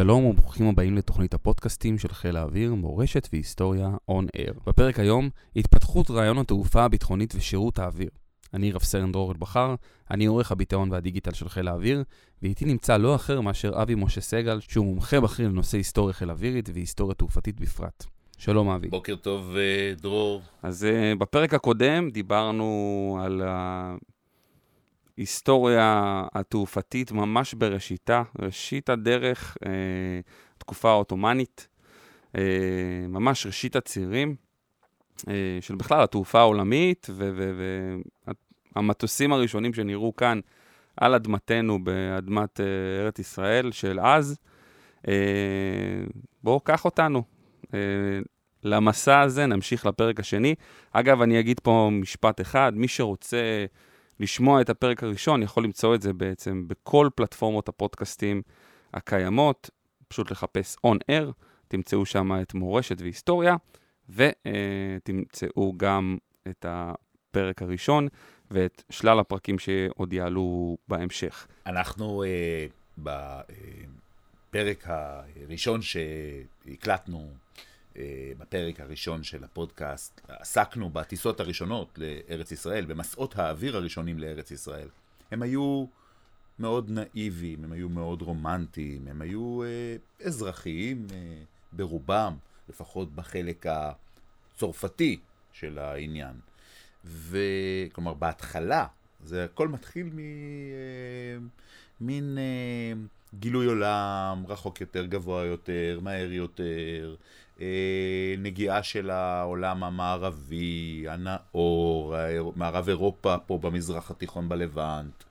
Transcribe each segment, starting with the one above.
שלום וברוכים הבאים לתוכנית הפודקאסטים של חיל האוויר, מורשת והיסטוריה און אייר. בפרק היום, התפתחות רעיון התעופה הביטחונית ושירות האוויר. אני רב סרן דרור אלבחר, אני עורך הביטאון והדיגיטל של חיל האוויר, ואיתי נמצא לא אחר מאשר אבי משה סגל, שהוא מומחה בכיר לנושא היסטוריה חיל אווירית והיסטוריה תעופתית בפרט. שלום אבי. בוקר טוב, אה, דרור. אז uh, בפרק הקודם דיברנו על ההיסטוריה התעופתית ממש בראשיתה, ראשית הדרך, uh, תקופה העות'מאנית, uh, ממש ראשית הצירים. של בכלל התעופה העולמית, והמטוסים הראשונים שנראו כאן על אדמתנו, באדמת ארץ ישראל של אז. בואו, קח אותנו, למסע הזה, נמשיך לפרק השני. אגב, אני אגיד פה משפט אחד, מי שרוצה לשמוע את הפרק הראשון, יכול למצוא את זה בעצם בכל פלטפורמות הפודקאסטים הקיימות, פשוט לחפש On Air, תמצאו שם את מורשת והיסטוריה, ותמצאו גם את הפרק הראשון ואת שלל הפרקים שעוד יעלו בהמשך. אנחנו uh, בפרק הראשון שהקלטנו, אה, בפרק הראשון של הפודקאסט, עסקנו בטיסות הראשונות לארץ ישראל, במסעות האוויר הראשונים לארץ ישראל. הם היו מאוד נאיביים, הם היו מאוד רומנטיים, הם היו אה, אזרחיים אה, ברובם, לפחות בחלק הצרפתי של העניין. וכלומר, בהתחלה, זה הכל מתחיל ממין אה, אה, גילוי עולם, רחוק יותר, גבוה יותר, מהר יותר, אה, נגיעה של העולם המערבי, הנאור, מערב אירופה פה במזרח התיכון בלבנט.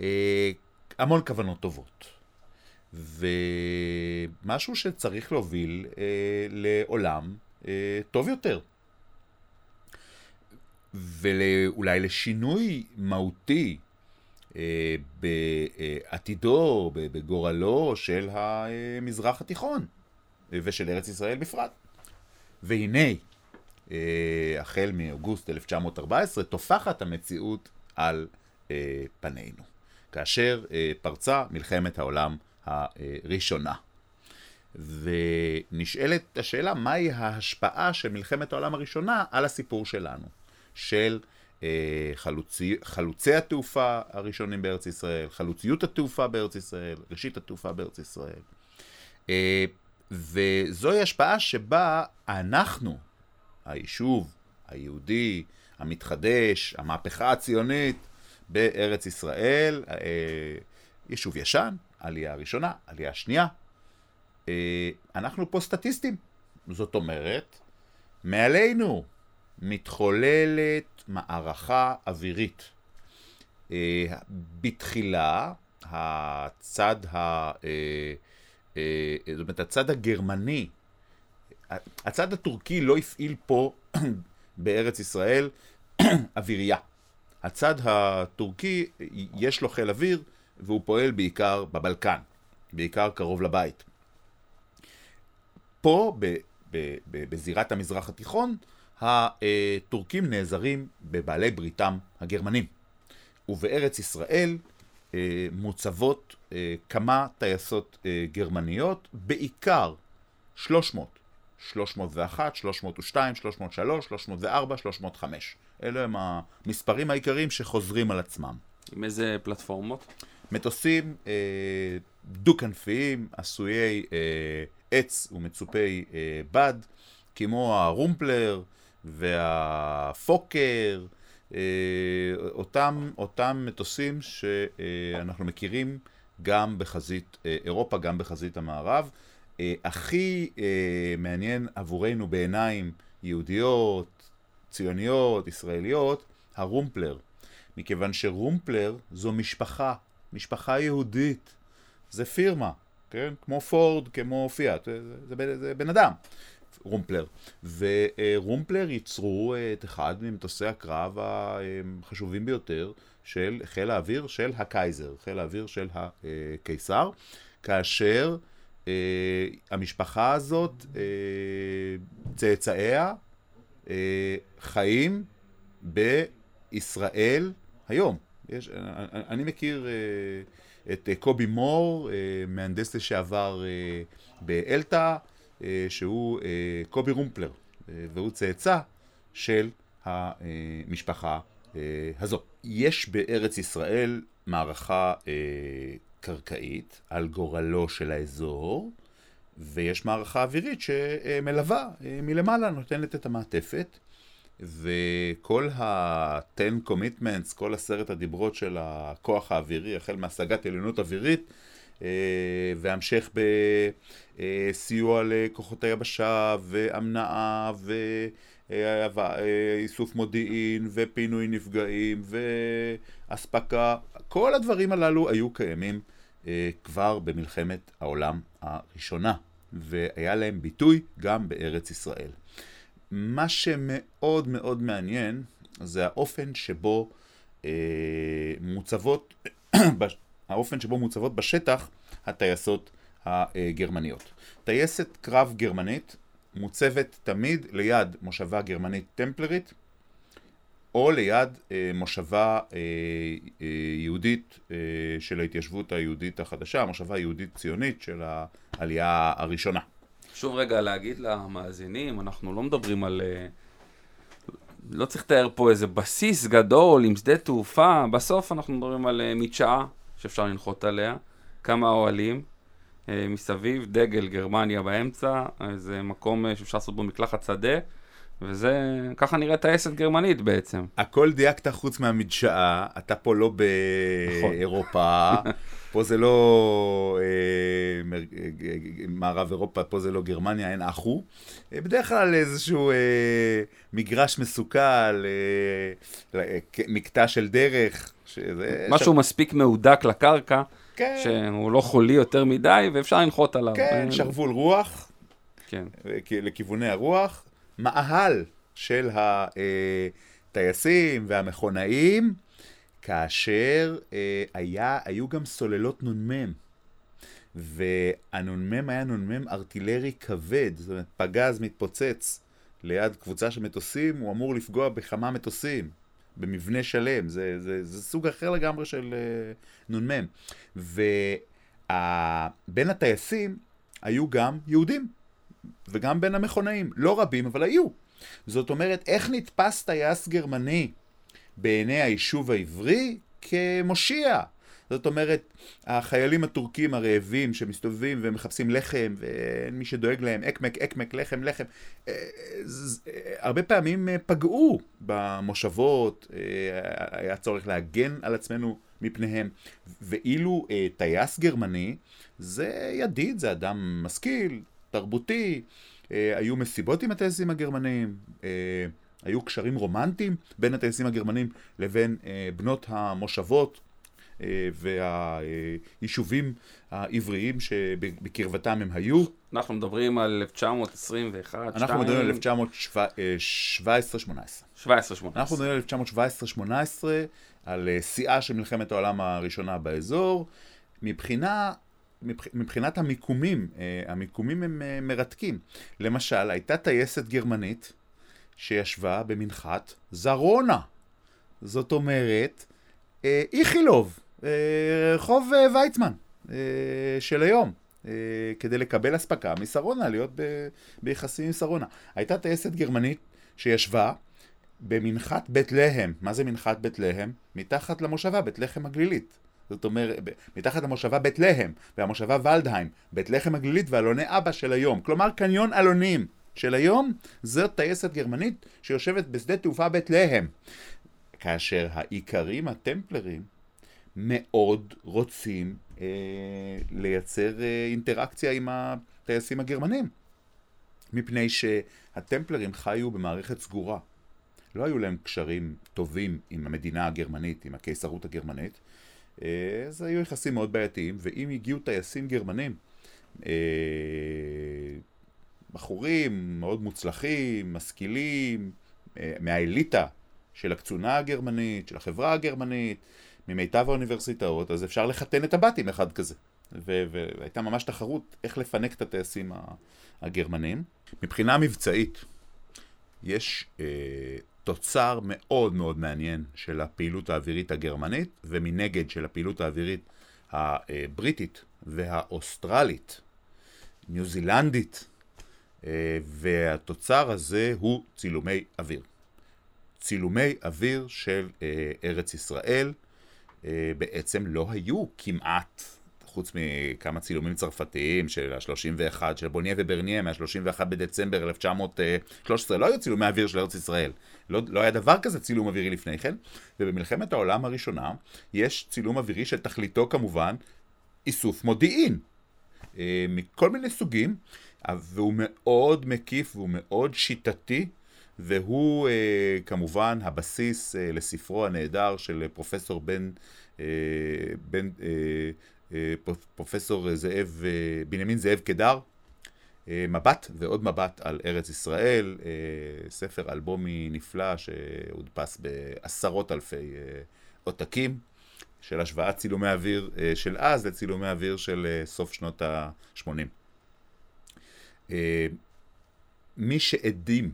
אה, המון כוונות טובות. ומשהו שצריך להוביל אה, לעולם אה, טוב יותר. ואולי לשינוי מהותי אה, בעתידו, בגורלו של המזרח התיכון. ושל ארץ ישראל בפרט. והנה, אה, החל מאוגוסט 1914, טופחת המציאות על אה, פנינו, כאשר אה, פרצה מלחמת העולם הראשונה. ונשאלת השאלה, מהי ההשפעה של מלחמת העולם הראשונה על הסיפור שלנו, של אה, חלוצי, חלוצי התעופה הראשונים בארץ ישראל, חלוציות התעופה בארץ ישראל, ראשית התעופה בארץ ישראל. אה, וזוהי השפעה שבה אנחנו, היישוב היהודי, המתחדש, המהפכה הציונית בארץ ישראל, אה, יישוב ישן, עלייה ראשונה, עלייה שנייה, אה, אנחנו פה סטטיסטים. זאת אומרת, מעלינו מתחוללת מערכה אווירית. אה, בתחילה, הצד ה... אה, זאת אומרת, הצד הגרמני, הצד הטורקי לא הפעיל פה בארץ ישראל אווירייה. הצד הטורקי, יש לו חיל אוויר, והוא פועל בעיקר בבלקן, בעיקר קרוב לבית. פה, ב, ב, ב, בזירת המזרח התיכון, הטורקים נעזרים בבעלי בריתם הגרמנים. ובארץ ישראל מוצבות אה, כמה טייסות אה, גרמניות, בעיקר 300, 301, 302, 303, 304, 305. אלה הם המספרים העיקריים שחוזרים על עצמם. עם איזה פלטפורמות? מטוסים אה, דו-כנפיים, עשויי אה, עץ ומצופי אה, בד, כמו הרומפלר והפוקר, אה, אותם, אותם מטוסים שאנחנו מכירים גם בחזית אה, אירופה, גם בחזית המערב. אה, הכי מעניין עבורנו בעיניים יהודיות, ציוניות, ישראליות, הרומפלר. מכיוון שרומפלר זו משפחה, משפחה יהודית. זה פירמה, כן? כמו פורד, כמו פיאט, זה, זה, זה בן אדם. רומפלר. ורומפלר ייצרו אה, את אחד ממטוסי הקרב החשובים ביותר של חיל האוויר של הקייזר, חיל האוויר של הקיסר, כאשר uh, המשפחה הזאת, צאצאיה, חיים בישראל היום. יש, אני, מכיר את אה, קובי מור, אה, מהנדס לשעבר אה, באלתא, אה, שהוא אה, קובי רומפלר, אה, והוא צאצא של המשפחה אה, הזו. יש בארץ ישראל מערכה אה, קרקעית על גורלו של האזור, ויש מערכה אווירית שמלווה אה, מלמעלה, נותנת את המעטפת. וכל ה-10 commitments, כל עשרת הדיברות של הכוח האווירי, החל מהשגת עליונות אווירית, אה, והמשך בסיוע לכוחות היבשה, והמנעה, ואיסוף מודיעין, ופינוי נפגעים, ואספקה, כל הדברים הללו היו קיימים אה, כבר במלחמת העולם הראשונה, והיה להם ביטוי גם בארץ ישראל. מה שמאוד מאוד מעניין זה האופן שבו אה, מוצבות, האופן שבו מוצבות בשטח הטייסות הגרמניות. טייסת קרב גרמנית מוצבת תמיד ליד מושבה גרמנית טמפלרית או ליד אה, מושבה אה, אה, יהודית אה, של ההתיישבות היהודית החדשה, מושבה יהודית ציונית של העלייה הראשונה. חשוב רגע להגיד למאזינים, אנחנו לא מדברים על... אה, לא צריך לתאר פה איזה בסיס גדול עם שדה תעופה, בסוף אנחנו מדברים על אה, מדשאה שאפשר לנחות עליה, כמה אוהלים אה, מסביב, דגל גרמניה באמצע, איזה מקום שאפשר לעשות בו מקלחת שדה. וזה, ככה נראית טייסת גרמנית בעצם. הכל דייקת חוץ מהמדשאה, אתה פה לא באירופה, נכון. פה זה לא אה, מר, אה, מערב אירופה, פה זה לא גרמניה, אין אחו. אה, בדרך כלל איזשהו אה, מגרש מסוכל, אה, אה, מקטע של דרך. שזה, משהו ש... מספיק מהודק לקרקע, כן. שהוא לא חולי יותר מדי, ואפשר לנחות עליו. כן, שרוול רוח. כן. לכיווני הרוח. מאהל של הטייסים והמכונאים, כאשר אה, היה, היו גם סוללות נ"מ. והנ"מ היה נ"מ ארטילרי כבד, זאת אומרת, פגז מתפוצץ ליד קבוצה של מטוסים, הוא אמור לפגוע בכמה מטוסים, במבנה שלם, זה, זה, זה סוג אחר לגמרי של uh, נ"מ. ובין הטייסים היו גם יהודים. וגם בין המכונאים. לא רבים, אבל היו. זאת אומרת, איך נתפס טייס גרמני בעיני היישוב העברי? כמושיע. זאת אומרת, החיילים הטורקים הרעבים שמסתובבים ומחפשים לחם ואין מי שדואג להם, אקמק, אקמק, לחם, לחם, אה, אה, הרבה פעמים אה, פגעו במושבות, היה צורך להגן על עצמנו מפניהם. ואילו טייס גרמני זה ידיד, זה אדם משכיל, תרבותי, היו מסיבות עם הטייסים הגרמנים, היו קשרים רומנטיים בין הטייסים הגרמנים לבין אה, בנות המושבות והיישובים העבריים שבקרבתם הם היו. אנחנו מדברים על 1921, אנחנו מדברים על 1917-18. 17-18. אנחנו מדברים על 1917-18, על שיאה של מלחמת העולם הראשונה באזור. מבחינה מבחינת המיקומים, אה, המיקומים הם אה, מרתקים. למשל, הייתה טייסת גרמנית שישבה במנחת זרונה. זאת אומרת, אה, איכילוב, רחוב ויצמן של היום. כדי לקבל אספקה משרונה, להיות ב- ביחסים עם שרונה. הייתה טייסת גרמנית שישבה במנחת בית להם. מה זה מנחת בית להם? מתחת למושבה, בית לחם הגלילית. זאת אומרת, מתחת למושבה בית להם, והמושבה ולדהיים, בית לחם הגלילית ואלוני אבא של היום. כלומר, קניון אלונים של היום, זאת טייסת גרמנית שיושבת בשדה תעופה בית להם. כאשר האיכרים, הטמפלרים, מאוד רוצים אה, לייצר אה, אינטראקציה עם הטייסים הגרמנים. מפני שהטמפלרים חיו במערכת סגורה. לא היו להם קשרים טובים עם המדינה הגרמנית, עם הקיסרות הגרמנית, אז היו יחסים מאוד בעייתיים, ואם הגיעו טייסים גרמנים, אה, בחורים מאוד מוצלחים, משכילים, אה, מהאליטה של הקצונה הגרמנית, של החברה הגרמנית, ממיטב האוניברסיטאות, אז אפשר לחתן את הבת עם אחד כזה. והייתה ממש תחרות איך לפנק את הטייסים הגרמנים. מבחינה מבצעית, יש אה, תוצר מאוד מאוד מעניין של הפעילות האווירית הגרמנית, ומנגד של הפעילות האווירית הבריטית והאוסטרלית, ניו זילנדית, והתוצר הזה הוא צילומי אוויר. צילומי אוויר של אה, ארץ ישראל אה, בעצם לא היו כמעט, חוץ מכמה צילומים צרפתיים של ה-31 של בוניה וברניה מה-31 בדצמבר 1913, לא היו צילומי אוויר של ארץ ישראל. לא, לא היה דבר כזה צילום אווירי לפני כן, ובמלחמת העולם הראשונה יש צילום אווירי שתכליתו כמובן איסוף מודיעין, מכל מיני סוגים. והוא מאוד מקיף והוא מאוד שיטתי, והוא אה, כמובן הבסיס אה, לספרו הנהדר של פרופסור בן, אה, בן אה, אה, פרופסור זאב, אה, בנימין זאב קדר, אה, מבט ועוד מבט על ארץ ישראל, אה, ספר אלבומי נפלא שהודפס בעשרות אלפי אה, עותקים. של השוואת צילומי אוויר אה, של אז לצילומי אוויר של אה, סוף שנות ה-80. אה, מי שעדים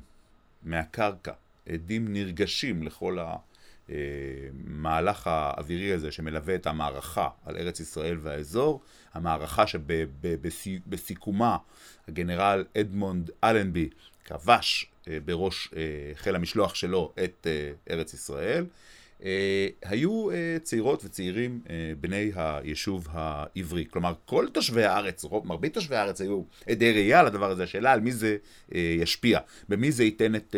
מהקרקע, עדים נרגשים לכל המהלך האווירי הזה שמלווה את המערכה על ארץ ישראל והאזור, המערכה שבסיכומה הגנרל אדמונד אלנבי כבש אה, בראש אה, חיל המשלוח שלו את ארץ ישראל, היו אה, צעירות וצעירים אה, בני היישוב העברי. כלומר, כל תושבי הארץ, רוב, מרבית תושבי הארץ היו עדי ראייה לדבר הזה, השאלה על מי זה ישפיע, במי זה ייתן את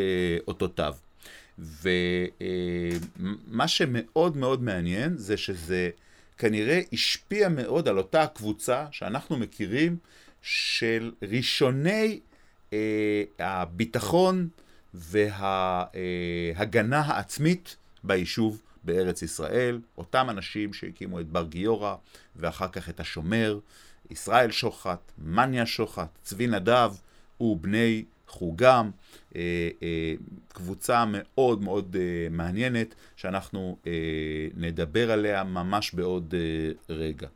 אותותיו. ומה שמאוד מאוד מעניין זה שזה כנראה השפיע מאוד על אותה הקבוצה שאנחנו מכירים של ראשוני הביטחון וההגנה העצמית ביישוב בארץ ישראל, אותם אנשים שהקימו את בר גיורא, ואחר כך את השומר, ישראל שוחט, מניה שוחט, צבי נדב ובני חוגם, אה, אה, קבוצה מאוד מאוד אה, מעניינת שאנחנו נדבר עליה ממש בעוד רגע.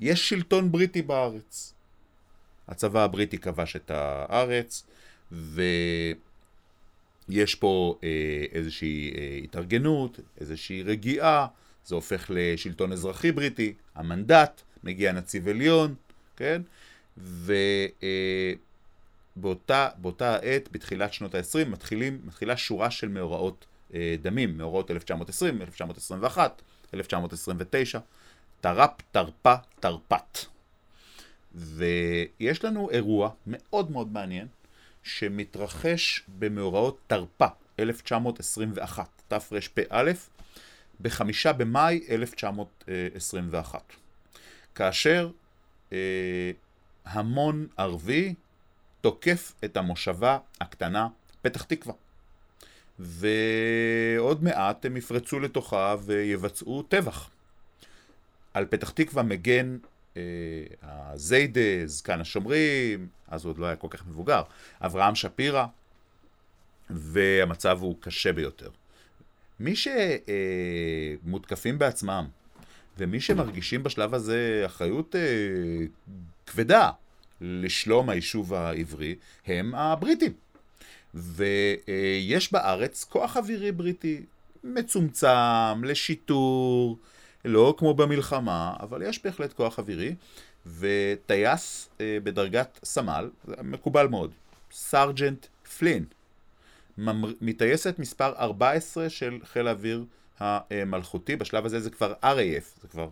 יש שלטון בריטי בארץ. הצבא הבריטי כבש את הארץ, ו... יש פה אה, איזושהי אה, התארגנות, איזושהי רגיעה, זה הופך לשלטון אזרחי בריטי, המנדט, מגיע נציב עליון, כן? ובאותה אה, עת, בתחילת שנות ה-20, מתחילים, מתחילה שורה של מאורעות אה, דמים, מאורעות 1920, 1921, 1929, תר"פ, תרפ"א, תרפ"ט. ויש לנו אירוע מאוד מאוד מעניין, שמתרחש במאורעות תרפ"א, 1921, תרפ"א, בחמישה במאי 1921, כאשר אה, המון ערבי תוקף את המושבה הקטנה פתח תקווה. ועוד מעט הם יפרצו לתוכה ויבצעו טבח. על פתח תקווה מגן הזיידה, זקן השומרים, אז הוא עוד לא היה כל כך מבוגר, אברהם שפירא, והמצב הוא קשה ביותר. מי שמותקפים בעצמם, ומי שמרגישים בשלב הזה אחריות אה, כבדה לשלום היישוב העברי, הם הבריטים. ויש בארץ כוח אווירי בריטי מצומצם, לשיטור, לא כמו במלחמה, אבל יש בהחלט כוח אווירי, וטייס אה, בדרגת סמל, מקובל מאוד, סרג'נט פלין, מטייסת מספר 14 של חיל האוויר המלכותי, בשלב הזה זה כבר RAF, זה כבר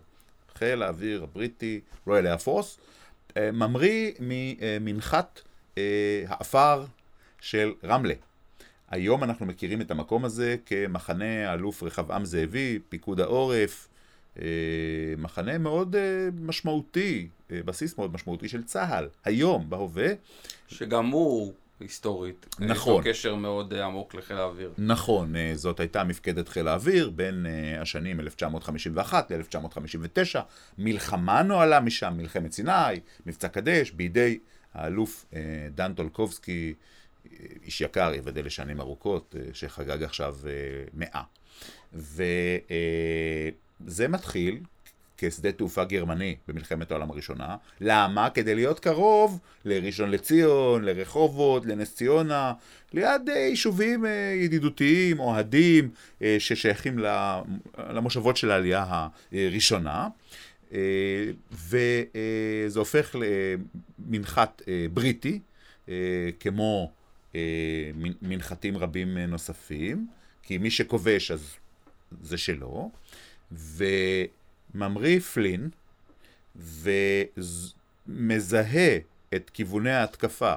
חיל האוויר הבריטי, רויאל אייר פורס, ממריא ממנחת אה, העפר של רמלה. היום אנחנו מכירים את המקום הזה כמחנה האלוף רחבעם זאבי, פיקוד העורף, אה, מחנה מאוד אה, משמעותי, אה, בסיס מאוד משמעותי של צה"ל, היום, בהווה. שגם הוא היסטורית. נכון. יש לו קשר מאוד עמוק לחיל האוויר. נכון, זאת הייתה מפקדת חיל האוויר בין השנים 1951 ל-1959. מלחמה נוהלה משם, מלחמת סיני, מבצע קדש, בידי האלוף דן טולקובסקי, איש יקר, יוודא לשנים ארוכות, שחגג עכשיו מאה. ו... זה מתחיל כשדה תעופה גרמני במלחמת העולם הראשונה. למה? כדי להיות קרוב לראשון לציון, לרחובות, לנס ציונה, ליד אה, יישובים אה, ידידותיים, אוהדים, אה, ששייכים למושבות של העלייה הראשונה. וזה הופך למנחת בריטי, כמו מנחתים רבים נוספים, כי מי שכובש אז זה שלו, וממריא פלין, ומזהה את כיווני ההתקפה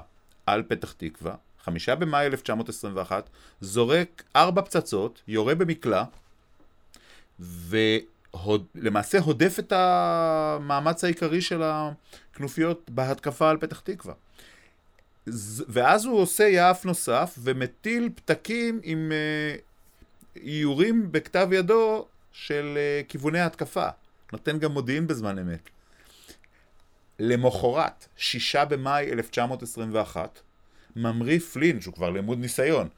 על פתח תקווה, חמישה במאי 1921, זורק ארבע פצצות, יורה במקלע, ולמעשה הודף את המאמץ העיקרי של הכנופיות בהתקפה על פתח תקווה. ואז הוא עושה יעף נוסף ומטיל פתקים עם uh, איורים בכתב ידו של uh, כיווני ההתקפה. נותן גם מודיעין בזמן אמת. למחרת, שישה במאי 1921, ממריא פלין, שהוא כבר לימוד ניסיון,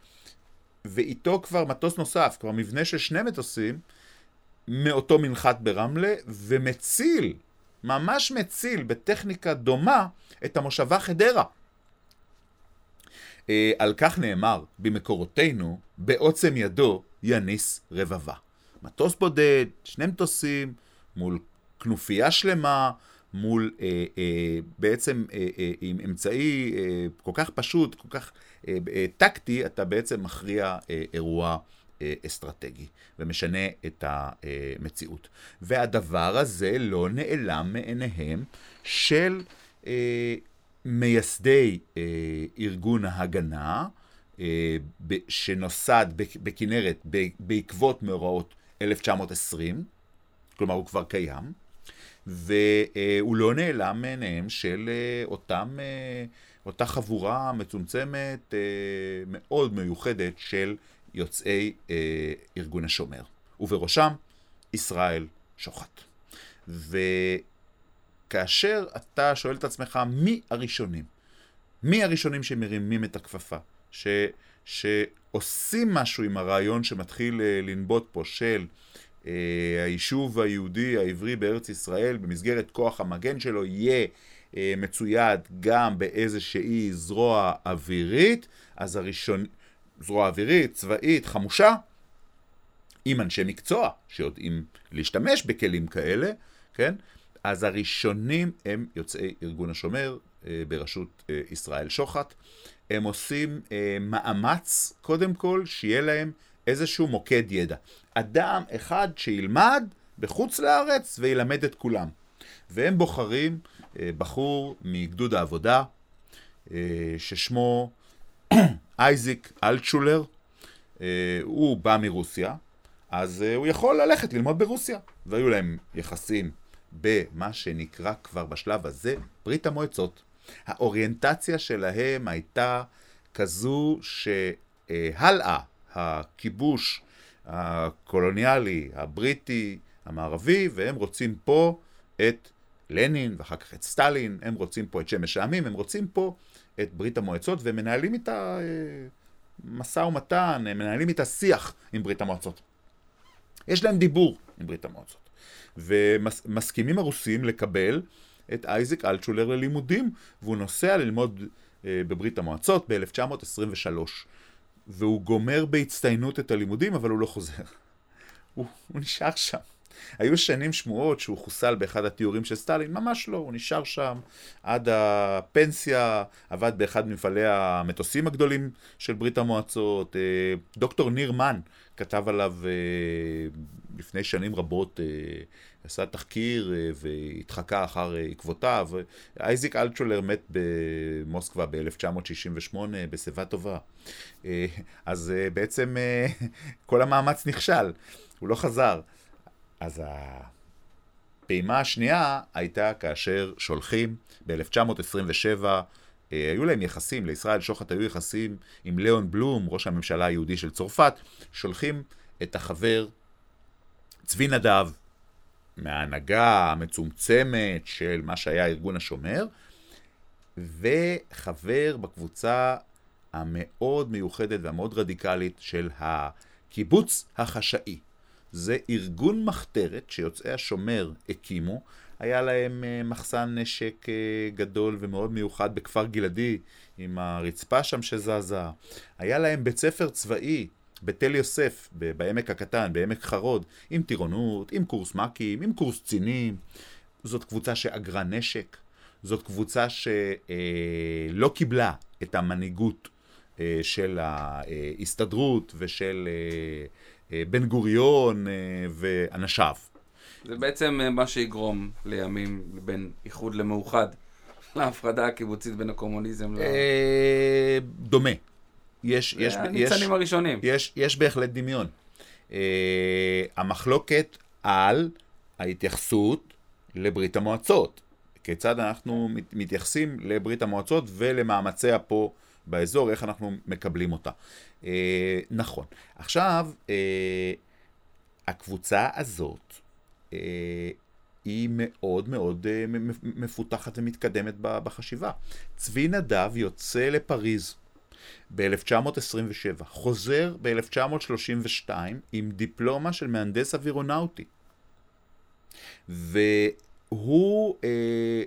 ואיתו כבר מטוס נוסף, כבר מבנה של שני מטוסים, מאותו מנחת ברמלה, ומציל, ממש מציל, בטכניקה דומה, את המושבה חדרה. אה, על כך נאמר במקורותינו, בעוצם ידו יניס רבבה. מטוס בודד, שני מטוסים, מול כנופיה שלמה, מול אה, אה, בעצם אה, אה, עם אמצעי אה, כל כך פשוט, כל כך אה, אה, טקטי, אתה בעצם מכריע אה, אירוע אה, אסטרטגי ומשנה את המציאות. והדבר הזה לא נעלם מעיניהם של אה, מייסדי אה, ארגון ההגנה, אה, שנוסד בכנרת בעקבות מאורעות 1920, כלומר הוא כבר קיים. והוא לא נעלם מעיניהם של אה, אותם, אה, אותה חבורה מצומצמת אה, מאוד מיוחדת של יוצאי ארגון השומר, ובראשם ישראל שוחט. וכאשר אתה שואל את עצמך מי הראשונים, מי הראשונים שמרימים את הכפפה, ש, שעושים משהו עם הרעיון שמתחיל לנבוט פה של אה, היישוב היהודי העברי בארץ ישראל במסגרת כוח המגן שלו יהיה אה, מצויד גם באיזושהי זרוע אווירית, אז הראשון, זרוע אווירית, צבאית, חמושה, עם אנשי מקצוע שיודעים להשתמש בכלים כאלה, כן? אז הראשונים הם יוצאי ארגון השומר אה, בראשות ישראל שוחט. הם עושים מאמץ, קודם כל, שיהיה להם איזשהו מוקד ידע. אדם אחד שילמד בחוץ לארץ וילמד את כולם. והם בוחרים אה, בחור מגדוד העבודה, אה, ששמו אייזיק אלטשולר, אה, הוא בא מרוסיה, אז הוא יכול ללכת ללמוד ברוסיה. והיו להם יחסים במה שנקרא כבר בשלב הזה ברית המועצות. האוריינטציה שלהם הייתה כזו שהלאה הכיבוש הקולוניאלי, הבריטי, המערבי, והם רוצים פה את לנין ואחר כך את סטלין, הם רוצים פה את שמש העמים, הם רוצים פה את ברית המועצות ומנהלים איתה אה, משא ומתן, הם מנהלים איתה שיח עם ברית המועצות. יש להם דיבור עם ברית המועצות. ומסכימים הרוסים לקבל את אייזק אלטשולר ללימודים, והוא נוסע ללמוד אה, בברית המועצות ב-1923. והוא גומר בהצטיינות את הלימודים, אבל הוא לא חוזר. הוא, הוא נשאר שם. היו שנים שמועות שהוא חוסל באחד התיאורים של סטלין, ממש לא, הוא נשאר שם עד הפנסיה, עבד באחד ממפעלי המטוסים הגדולים של ברית המועצות. אה, דוקטור ניר מן כתב עליו אה, לפני שנים רבות, אה, עשה תחקיר והתחקה אחר עקבותיו. אייזיק אלטשולר מת במוסקבה ב-1968 בשיבה טובה. אז בעצם כל המאמץ נכשל, הוא לא חזר. אז הפעימה השנייה הייתה כאשר שולחים ב-1927, אה, היו להם יחסים, לישראל שוחט היו יחסים עם ליאון בלום, ראש הממשלה היהודי של צרפת, שולחים את החבר צבי נדב, מההנהגה המצומצמת של מה שהיה ארגון השומר, וחבר בקבוצה המאוד מיוחדת והמאוד רדיקלית של הקיבוץ החשאי. זה ארגון מחתרת שיוצאי השומר הקימו. היה להם אה, מחסן נשק אה, גדול ומאוד מיוחד בכפר גלעדי, עם הרצפה שם שזזה. היה להם בית ספר צבאי בתל יוסף, בעמק הקטן, בעמק חרוד, עם טירונות, עם קורס מ"כים, עם קורס קצינים. זאת קבוצה שאגרה נשק, זאת קבוצה שלא קיבלה את המנהיגות אה, של ההסתדרות ושל אה, אה, בן גוריון ואנשיו. זה בעצם מה שיגרום לימים בין איחוד למאוחד, להפרדה הקיבוצית בין הקומוניזם ל... דומה. יש, יש, הניצנים הראשונים. יש, יש בהחלט דמיון. המחלוקת על ההתייחסות לברית המועצות. כיצד אנחנו מתייחסים לברית המועצות ולמאמציה פה באזור, איך אנחנו מקבלים אותה. אה, נכון. עכשיו, אה, הקבוצה הזאת אה, היא מאוד מאוד אה, מפותחת ומתקדמת בחשיבה. צבי נדב יוצא לפריז ב-1927, חוזר ב-1932 עם דיפלומה של מהנדס אווירונאוטי. והוא, אה,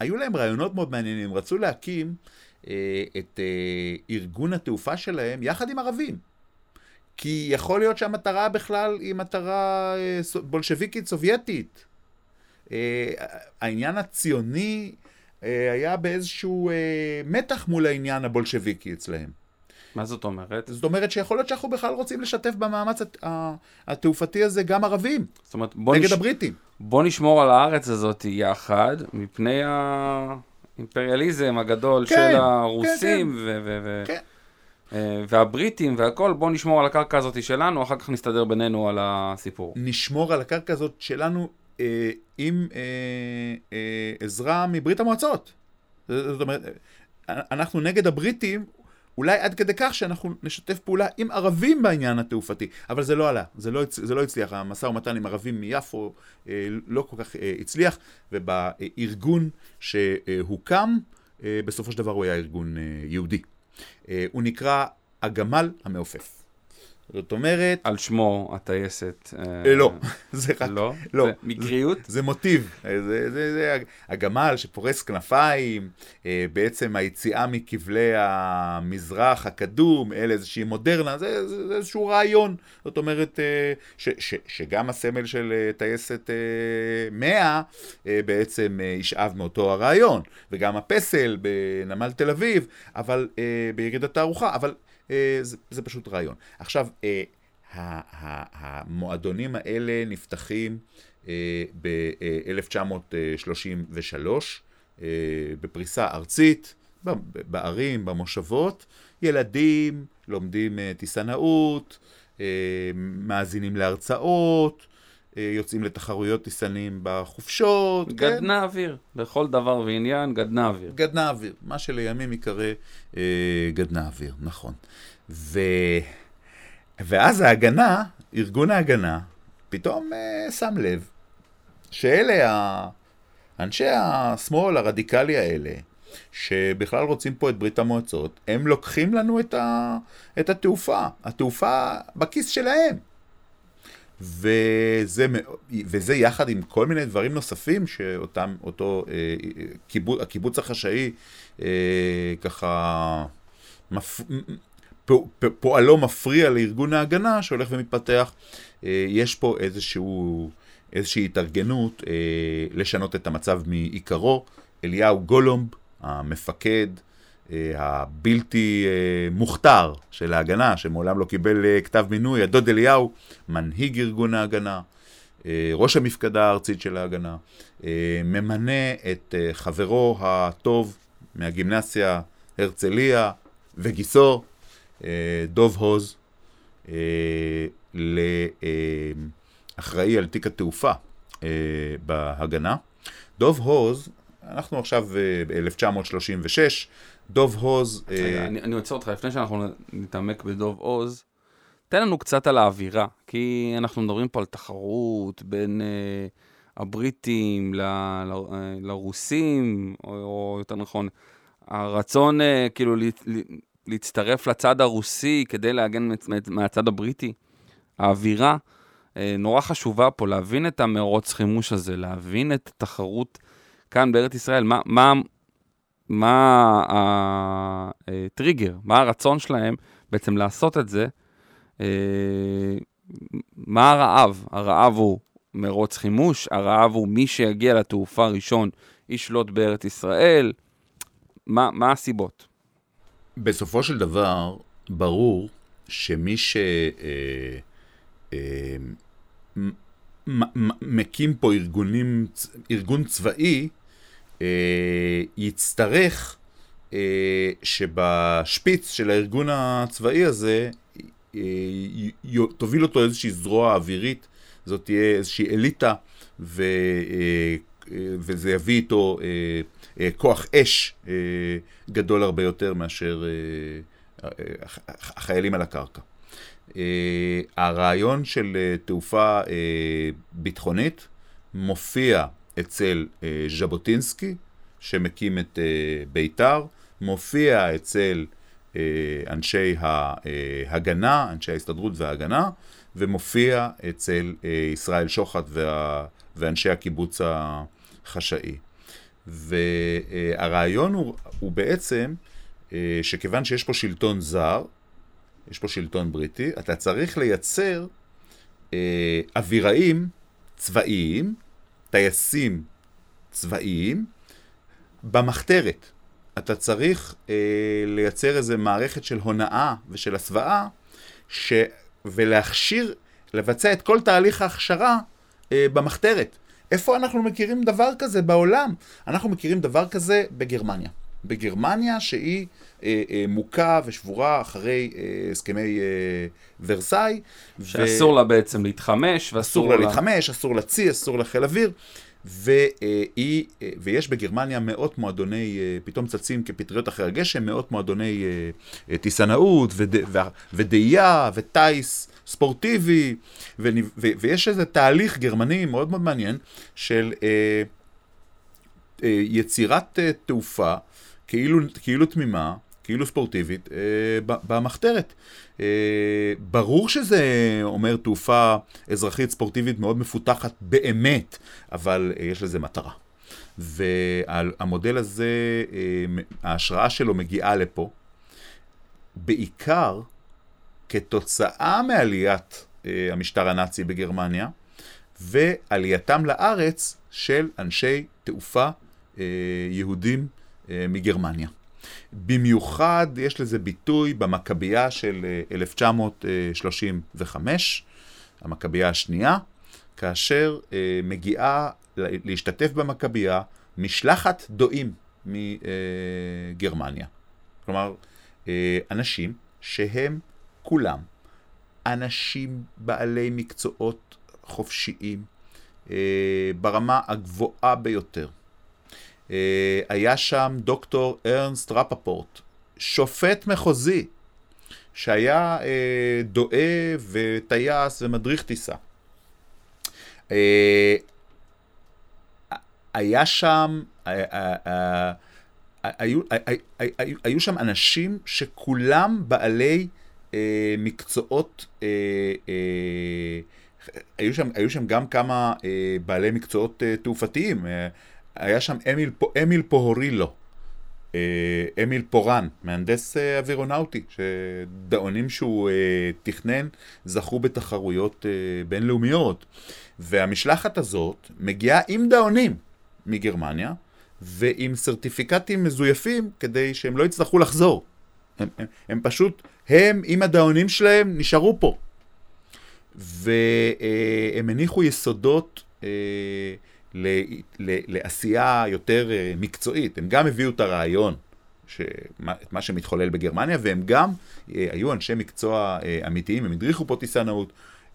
היו להם רעיונות מאוד מעניינים, רצו להקים אה, את אה, ארגון התעופה שלהם יחד עם ערבים. כי יכול להיות שהמטרה בכלל היא מטרה אה, בולשביקית סובייטית. העניין הציוני היה באיזשהו מתח מול העניין הבולשביקי אצלהם. מה זאת אומרת? זאת אומרת שיכול להיות שאנחנו בכלל רוצים לשתף במאמץ התעופתי הזה גם ערבים, זאת אומרת, נגד נש... הבריטים. בוא נשמור על הארץ הזאת יחד, מפני. האימפריאליזם הגדול כן, של הרוסים כן, כן. ו- ו- כן. אה, והבריטים והכל, בואו נשמור על הקרקע הזאת שלנו, אחר כך נסתדר בינינו על הסיפור. נשמור על הקרקע הזאת שלנו אה, עם אה, אה, עזרה מברית המועצות. זאת אומרת, אנחנו נגד הבריטים, אולי עד כדי כך שאנחנו נשתף פעולה עם ערבים בעניין התעופתי, אבל זה לא עלה, זה לא, זה לא הצליח, המשא ומתן עם ערבים מיפו אה, לא כל כך אה, הצליח, ובארגון שהוקם, אה, בסופו של דבר הוא היה ארגון אה, יהודי. אה, הוא נקרא הגמל המעופף. זאת אומרת... על שמו הטייסת. אה, לא, זה רק... לא? לא. זה מקריות? זה, זה מוטיב. זה, זה, זה זה הגמל שפורס כנפיים, אה, בעצם היציאה מכבלי המזרח הקדום, אל איזושהי מודרנה, זה, זה, זה איזשהו רעיון. זאת אומרת, אה, ש, ש, שגם הסמל של טייסת 100 בעצם ישאב מאותו הרעיון, וגם הפסל בנמל תל אביב, אבל בירידת תערוכה, אבל... אה, זה, זה פשוט רעיון. עכשיו, אה, המועדונים האלה נפתחים אה, ב-1933 בפריסה ארצית, בערים, במושבות. ילדים לומדים טיסנאות, מאזינים להרצאות, יוצאים לתחרויות טיסנים בחופשות. גדנה כן? אוויר, לכל דבר ועניין, גדנה אוויר. גדנה אוויר, מה שלימים ייקרא אה, גדנה אוויר, נכון. ו... ואז ההגנה, ארגון ההגנה, פתאום אה, שם לב שאלה ה... אנשי השמאל הרדיקלי האלה, שבכלל רוצים פה את ברית המועצות, הם לוקחים לנו את, ה... את התעופה. התעופה בכיס שלהם. וזה, וזה יחד עם כל מיני דברים נוספים שאותם, אותו אה, קיבוץ, הקיבוץ החשאי אה, ככה מפ... פועלו מפריע לארגון ההגנה שהולך ומתפתח. אה, יש פה איזשהו, איזושהי התארגנות אה, לשנות את המצב מעיקרו. אליהו גולומב, המפקד הבלתי מוכתר של ההגנה, שמעולם לא קיבל כתב מינוי, הדוד אליהו, מנהיג ארגון ההגנה, ראש המפקדה הארצית של ההגנה, ממנה את חברו הטוב מהגימנסיה הרצליה וגיסו, אה, דוב הוז אה, לאחראי על תיק התעופה אה, בהגנה. דוב הוז, אנחנו עכשיו ב-1936, דוב הוז... אני, אני עוצר אותך, לפני שאנחנו נתעמק בדוב עוז, תן לנו קצת על האווירה, כי אנחנו מדברים פה על תחרות בין uh, הבריטים ל, ל, לרוסים, או, או יותר נכון, הרצון uh, כאילו להצטרף לצד הרוסי כדי להגן מהצד הבריטי. האווירה אה, נורא חשובה פה, להבין את המרוץ חימוש הזה, להבין את התחרות כאן בארץ ישראל, מה, מה, מה הטריגר, מה הרצון שלהם בעצם לעשות את זה, אה, מה הרעב? הרעב הוא מרוץ חימוש, הרעב הוא מי שיגיע לתעופה ראשון ישלוט בארץ ישראל. מה, מה הסיבות? בסופו של דבר, ברור שמי שמקים אה, פה ארגונים, ארגון צבאי, אה, יצטרך אה, שבשפיץ של הארגון הצבאי הזה תוביל אותו איזושהי זרוע אווירית, זאת תהיה איזושהי אליטה, ו, וזה יביא איתו כוח אש גדול הרבה יותר מאשר החיילים על הקרקע. הרעיון של תעופה ביטחונית מופיע אצל ז'בוטינסקי, שמקים את בית"ר, מופיע אצל אנשי ההגנה, אנשי ההסתדרות וההגנה, ומופיע אצל ישראל שוחט וה, ואנשי הקיבוץ החשאי. והרעיון הוא, הוא בעצם שכיוון שיש פה שלטון זר, יש פה שלטון בריטי, אתה צריך לייצר אה, אוויראים צבאיים, טייסים צבאיים, במחתרת. אתה צריך אה, לייצר איזו מערכת של הונאה ושל הסוואה, ש... ולהכשיר, לבצע את כל תהליך ההכשרה אה, במחתרת. איפה אנחנו מכירים דבר כזה בעולם? אנחנו מכירים דבר כזה בגרמניה. בגרמניה שהיא אה, אה, מוכה ושבורה אחרי אה, הסכמי אה, ורסאי. שאסור ו... לה בעצם להתחמש, ואסור לה להתחמש, אסור להציא, אסור לחיל אוויר. והיא, אה, ויש בגרמניה מאות מועדוני, אה, פתאום צצים כפטריות אחרי הגשם, מאות מועדוני אה, טיסנאות ודאייה וטיס ספורטיבי, ו, ו, ויש איזה תהליך גרמני מאוד מאוד מעניין של אה, אה, יצירת אה, תעופה כאילו, כאילו תמימה, כאילו ספורטיבית, אה, במחתרת. אה, ברור שזה אומר תעופה אזרחית ספורטיבית מאוד מפותחת באמת, אבל אה, יש לזה מטרה. והמודל הזה, אה, ההשראה שלו מגיעה לפה, בעיקר כתוצאה מעליית אה, המשטר הנאצי בגרמניה, ועלייתם לארץ של אנשי תעופה אה, יהודים מגרמניה. במיוחד יש לזה ביטוי במכבייה של 1935, אה, המכבייה השנייה, כאשר אה, מגיעה להשתתף במכבייה משלחת דואים מגרמניה. כלומר, אנשים שהם כולם אנשים בעלי מקצועות חופשיים ברמה הגבוהה ביותר. אה, היה שם דוקטור ארנסט רפפורט, שופט מחוזי, שהיה אה, דואה וטייס ומדריך טיסה. אה, היה שם, היו, שם אנשים שכולם בעלי אה, מקצועות, אה, היו, שם, גם כמה בעלי מקצועות תעופתיים. היה שם אמיל, אמיל פוהורילו, אה, אמיל פורן, מהנדס אה, אווירונאוטי, שדאונים שהוא אה, תכנן זכו בתחרויות בינלאומיות. והמשלחת הזאת מגיעה עם דאונים מגרמניה, ועם סרטיפיקטים מזויפים כדי שהם לא יצטרכו לחזור. הם, הם, הם פשוט, הם עם הדאונים שלהם נשארו פה. והם הניחו יסודות אה, ל, ל, לעשייה יותר אה, מקצועית. הם גם הביאו את הרעיון, שמה, את מה שמתחולל בגרמניה, והם גם אה, היו אנשי מקצוע אה, אמיתיים, הם הדריכו פה טיסנאות.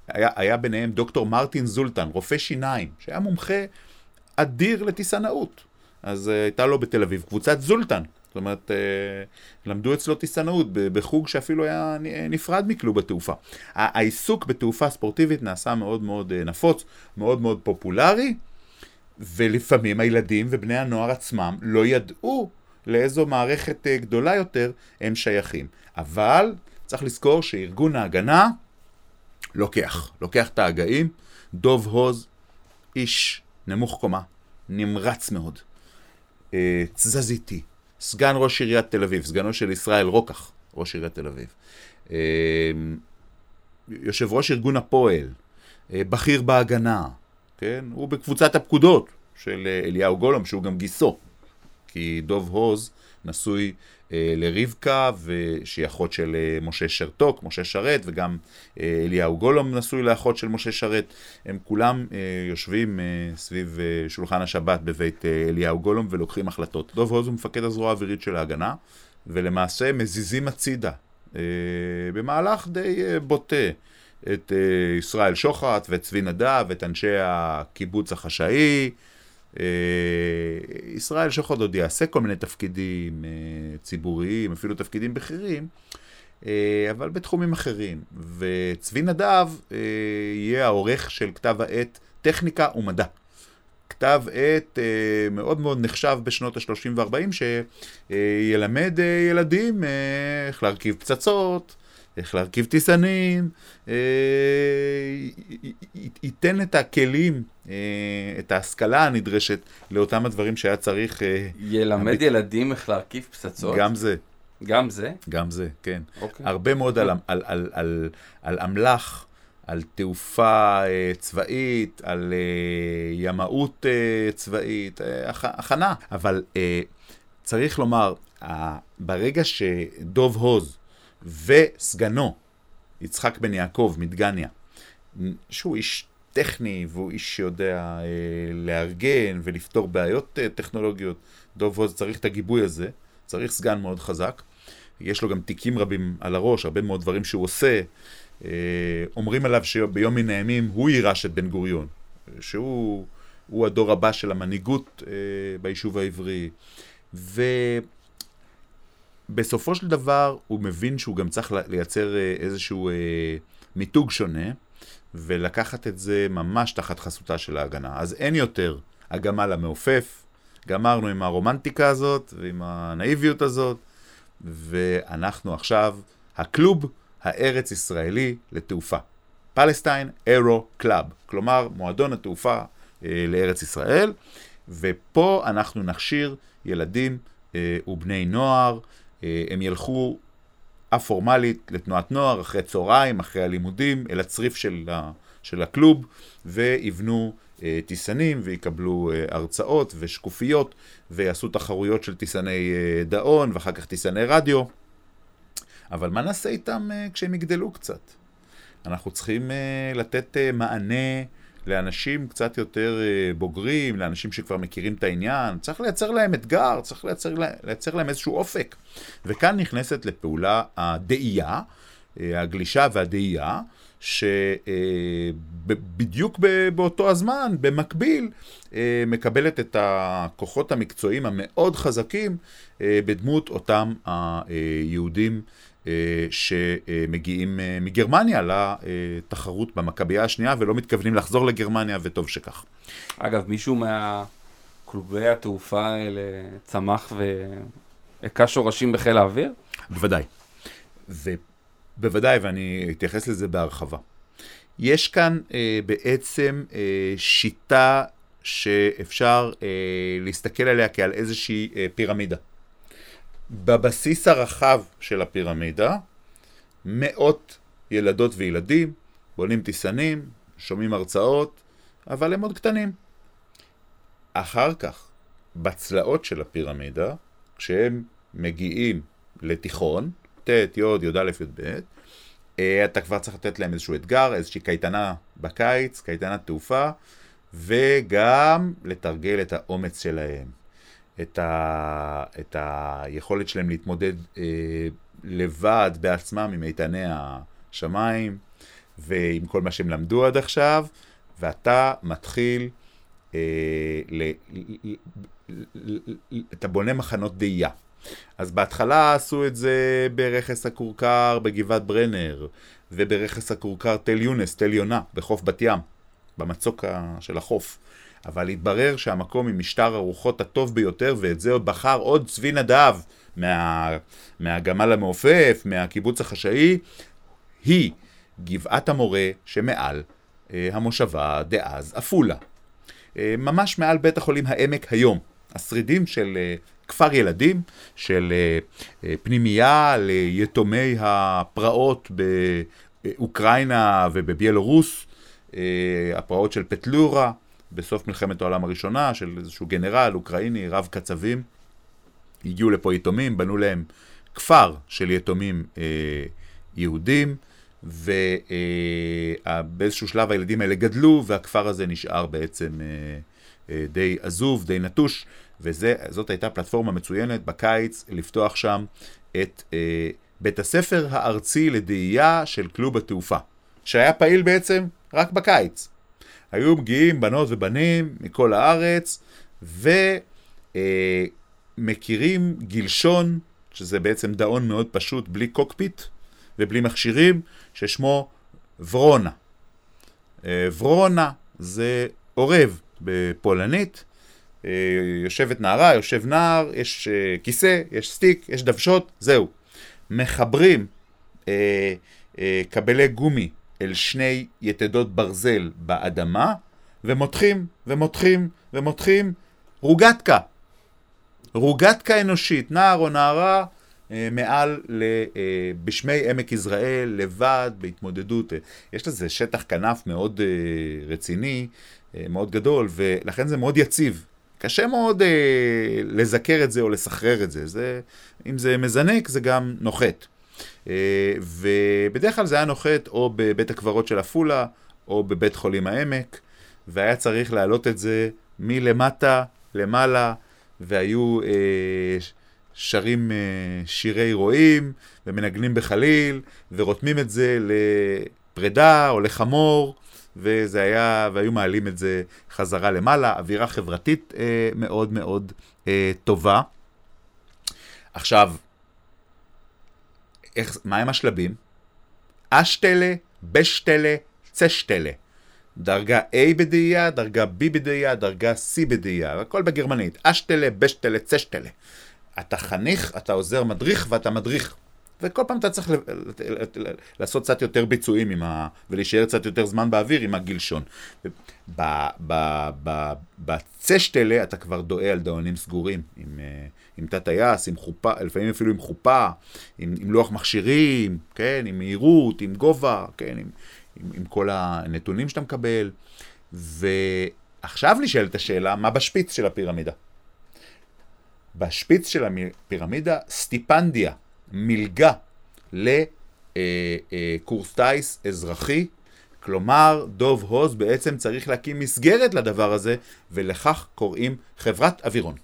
היה, היה ביניהם דוקטור מרטין זולטן, רופא שיניים, שהיה מומחה אדיר לטיסנאות. אז הייתה לו בתל אביב קבוצת זולטן. זאת אומרת, למדו אצלו טיסנאות בחוג שאפילו היה נפרד מכלוב התעופה. העיסוק בתעופה ספורטיבית נעשה מאוד מאוד נפוץ, מאוד מאוד פופולרי. ולפעמים הילדים ובני הנוער עצמם לא ידעו לאיזו מערכת אה, גדולה יותר הם שייכים. אבל צריך לזכור שארגון ההגנה לוקח, לוקח את ההגאים, דוב הוז, איש נמוך קומה, נמרץ מאוד, אה, תזזיתי, סגן ראש עיריית תל אביב, סגנו של ישראל רוקח, ראש עיריית תל אביב, אה, יושב ראש ארגון הפועל, בכיר בהגנה, כן? הוא בקבוצת הפקודות של אה, אליהו גולום, שהוא גם גיסו. כי דוב הוז נשוי אה, לרבקה, שהיא אחות של אה, משה שרתוק, משה שרת, וגם אה, אליהו גולום נשוי לאחות של משה שרת. הם כולם אה, יושבים אה, סביב אה, שולחן השבת בבית אה, אליהו גולום ולוקחים החלטות. דוב הוז הוא מפקד הזרוע האווירית של ההגנה, ולמעשה מזיזים הצידה, אה, במהלך די אה, בוטה. את אה, ישראל שוחט ואת צבי נדב, את אנשי הקיבוץ החשאי, אה, ישראל שוחד עוד יעשה כל מיני תפקידים אה, ציבוריים, אפילו תפקידים בכירים, אבל בתחומים אחרים. וצבי נדב יהיה העורך של כתב העת טכניקה ומדע. כתב עת מאוד מאוד נחשב בשנות ה-30 וה-40, שילמד ילדים איך להרכיב פצצות, איך להרכיב טיסנים, אה, ייתן את הכלים, אה, את ההשכלה הנדרשת לאותם הדברים שהיה צריך... אה, ילמד ילדים איך להרכיב פצצות? גם זה. גם זה? גם זה, כן. אוקיי. הרבה מאוד על, על, על, על, על אמל"ח, על תעופה צבאית, על ימאות צבאית, הכנה. אבל צריך לומר, ברגע שדוב הוז, וסגנו, יצחק בן יעקב מדגניה, שהוא איש טכני והוא איש שיודע אה, לארגן ולפתור בעיות אה, טכנולוגיות. דוב עוז צריך את הגיבוי הזה, צריך סגן מאוד חזק. יש לו גם תיקים רבים על הראש, הרבה מאוד דברים שהוא עושה. אה, אומרים עליו שביום מן הימים הוא יירש את בן גוריון, שהוא הדור הבא של המנהיגות אה, ביישוב העברי. ו... בסופו של דבר הוא מבין שהוא גם צריך לייצר אה, איזשהו אה, מיתוג שונה, ולקחת את זה ממש תחת חסותה של ההגנה. אז אין יותר הגמל המעופף, גמרנו עם הרומנטיקה הזאת ועם הנאיביות הזאת, ואנחנו עכשיו הקלוב הארץ-ישראלי לתעופה. Palestine Aero Club, כלומר מועדון התעופה אה, לארץ ישראל, ופה אנחנו נכשיר ילדים אה, ובני נוער הם ילכו א-פורמלית לתנועת נוער, אחרי צהריים, אחרי הלימודים, אל הצריף של, ה, של הקלוב, ויבנו אה, טיסנים, ויקבלו אה, הרצאות ושקופיות, ויעשו תחרויות של טיסני אה, דאון, ואחר כך טיסני רדיו. אבל מה נעשה איתם אה, כשהם יגדלו קצת? אנחנו צריכים אה, לתת אה, מענה לאנשים קצת יותר אה, בוגרים, לאנשים שכבר מכירים את העניין, צריך לייצר להם אתגר, צריך לייצר, לייצר להם איזשהו אופק. וכאן נכנסת לפעולה הדאייה, אה, הגלישה והדאייה, שבדיוק אה, באותו הזמן, במקביל, מקבלת את הכוחות המקצועיים המאוד חזקים בדמות אותם היהודים שמגיעים אה, מגרמניה לתחרות במכבייה השנייה ולא מתכוונים לחזור לגרמניה, וטוב שכך. אגב, מישהו מהכלובי התעופה האלה צמח והכה שורשים בחיל האוויר? בוודאי. ובוודאי, ואני אתייחס לזה בהרחבה. יש כאן אה, בעצם אה, שיטה שאפשר אה, להסתכל עליה כעל איזושהי אה, פירמידה. בבסיס הרחב של הפירמידה, מאות ילדות וילדים, בונים טיסנים, שומעים הרצאות, אבל הם עוד קטנים. אחר כך, בצלעות של הפירמידה, כשהם מגיעים לתיכון, ט', י', י"א, י"ב, אה, אתה כבר צריך לתת להם איזשהו אתגר, איזושהי קייטנה בקיץ, קייטנת תעופה, וגם לתרגל את האומץ שלהם. את, ה, את היכולת שלהם להתמודד אה, לבד, בעצמם, עם איתני השמיים ועם כל מה שהם למדו עד עכשיו, ואתה מתחיל, אה, ל, ל, ל, ל, אתה בונה מחנות דאייה. אז בהתחלה עשו את זה ברכס הכורכר בגבעת ברנר, וברכס הכורכר תל יונס, תל יונה, בחוף בת ים, במצוק של החוף. אבל התברר שהמקום עם משטר הרוחות הטוב ביותר, ואת זה בחר עוד צבי נדב מה, מהגמל המעופף, מהקיבוץ החשאי, היא גבעת המורה שמעל אה, המושבה דאז עפולה. אה, ממש מעל בית החולים העמק היום. השרידים של אה, כפר ילדים, של אה, אה, פנימייה ליתומי הפרעות באוקראינה ובביאלורוס, אה, הפרעות של פטלורה. בסוף מלחמת העולם הראשונה, של איזשהו גנרל אוקראיני, רב קצבים. הגיעו לפה יתומים, בנו להם כפר של יתומים אה, יהודים, ובאיזשהו שלב הילדים האלה גדלו, והכפר הזה נשאר בעצם אה, אה, די עזוב, די נטוש, וזאת הייתה פלטפורמה מצוינת בקיץ לפתוח שם את אה, בית הספר הארצי לדאייה של קלוב התעופה, שהיה פעיל בעצם רק בקיץ. היו מגיעים בנות ובנים מכל הארץ, ומכירים אה, גלשון, שזה בעצם דאון מאוד פשוט, בלי קוקפיט ובלי מכשירים, ששמו ורונה. אה, wrona זה עורב בפולנית, אה, יושבת נערה, יושב נער, יש אה, כיסא, יש סטיק, יש דוושות, זהו. מחברים אה, אה, קבלי גומי אל שני יתדות ברזל באדמה, ומותחים, ומותחים, ומותחים רוגטקה. רוגטקה אנושית, נער או נערה, אה, מעל, אה, בשמי עמק יזרעאל, לבד, בהתמודדות. יש לזה שטח כנף מאוד אה, רציני, אה, מאוד גדול, ולכן זה מאוד יציב. קשה מאוד אה, לזכר את זה או לסחרר את זה. זה. אם זה מזנק, זה גם נוחת. אה, ובדרך כלל זה היה נוחת או בבית הקברות של עפולה, או בבית חולים העמק, והיה צריך להעלות את זה מלמטה למעלה, והיו אה, שרים אה, שירי רועים, ומנגנים בחליל, ורותמים את זה לפרידה או לחמור. וזה היה, והיו מעלים את זה חזרה למעלה, אווירה חברתית אה, מאוד מאוד אה, טובה. עכשיו, איך, מהם השלבים? אשתלה, בשתלה, צשתלה. דרגה A בדאייה, דרגה B בדאייה, דרגה C בדאייה, הכל בגרמנית. אשתלה, בשתלה, צשתלה. אתה חניך, אתה עוזר מדריך ואתה מדריך. וכל פעם אתה צריך לעשות קצת יותר ביצועים ה... ולהישאר קצת יותר זמן באוויר עם הגלשון. בצשטלה אתה כבר דועה על דאונים סגורים, עם, אה, עם תת טייס, עם חופה, לפעמים אפילו עם חופה, עם, עם לוח מכשירים, כן, עם מהירות, עם גובה, כן, עם, עם, עם כל הנתונים שאתה מקבל. ועכשיו נשאלת השאלה, מה בשפיץ של הפירמידה? בשפיץ של הפירמידה, סטיפנדיה. מלגה לקורס טיס אזרחי. כלומר, דוב הוז בעצם צריך להקים מסגרת לדבר הזה, ולכך קוראים חברת אווירון.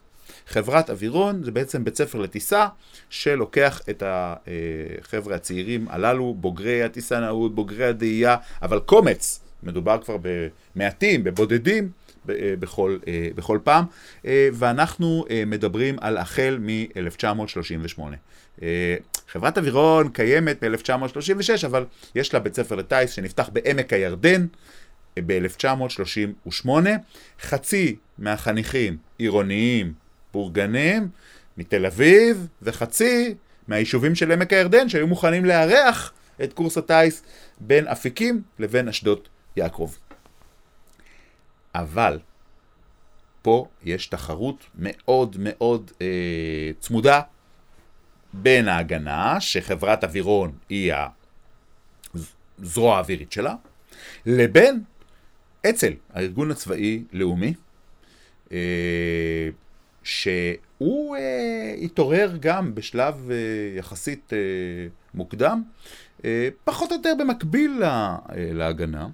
חברת אווירון זה בעצם בית ספר לטיסה שלוקח את החבר'ה הצעירים הללו, בוגרי הטיסנאות, בוגרי הדאייה, אבל קומץ, מדובר כבר במעטים, בבודדים, בכל, בכל פעם, ואנחנו מדברים על החל מ-1938. אה, חברת אווירון קיימת ב-1936, אבל יש לה בית ספר לטיס שנפתח בעמק הירדן אה, ב-1938. חצי מהחניכים עירוניים, בורגנים, מתל אביב, וחצי מהיישובים של עמק הירדן שהיו מוכנים לארח את קורס הטיס בין אפיקים לבין אשדות יעקב. אבל פה יש תחרות מאוד מאוד אה, צמודה בין ההגנה, שחברת אווירון היא הזרוע האווירית שלה, לבין אצ"ל, הארגון הצבאי-לאומי, אה, שהוא אה, התעורר גם בשלב אה, יחסית מוקדם, פחות או יותר במקביל להגנה,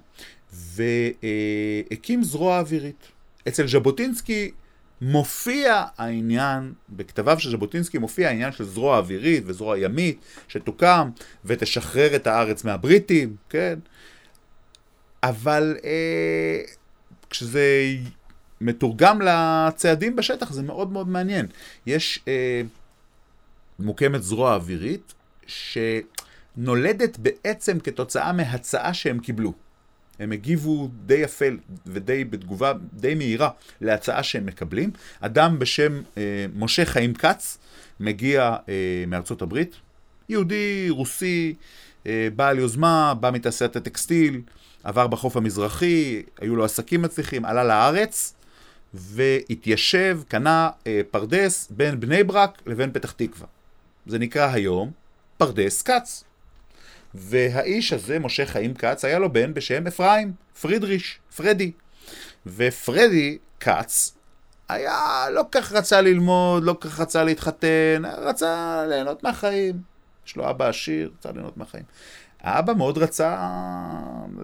והקים זרוע אווירית. אצל ז'בוטינסקי מופיע העניין, בכתביו של ז'בוטינסקי מופיע העניין של זרוע אווירית וזרוע ימית שתוקם ותשחרר את הארץ מהבריטים, כן? אבל אה, כשזה מתורגם לצעדים בשטח זה מאוד מאוד מעניין. יש, אה, מוקמת זרוע אווירית שנולדת בעצם כתוצאה מהצעה שהם קיבלו. הם הגיבו די יפה ודי בתגובה די מהירה להצעה שהם מקבלים. אדם בשם אה, משה חיים כץ מגיע אה, מארצות הברית, יהודי, רוסי, אה, בעל יוזמה, בא מתעשיית הטקסטיל, עבר בחוף המזרחי, היו לו עסקים מצליחים, עלה לארץ והתיישב, קנה אה, פרדס בין בני ברק לבין פתח תקווה. זה נקרא היום פרדס כץ. והאיש הזה, משה חיים כץ, היה לו בן בשם אפרים, פרידריש, פרדי. ופרדי כץ היה, לא כל כך רצה ללמוד, לא כל כך רצה להתחתן, רצה ליהנות מהחיים. יש לו אבא עשיר, רצה ליהנות מהחיים. האבא מאוד רצה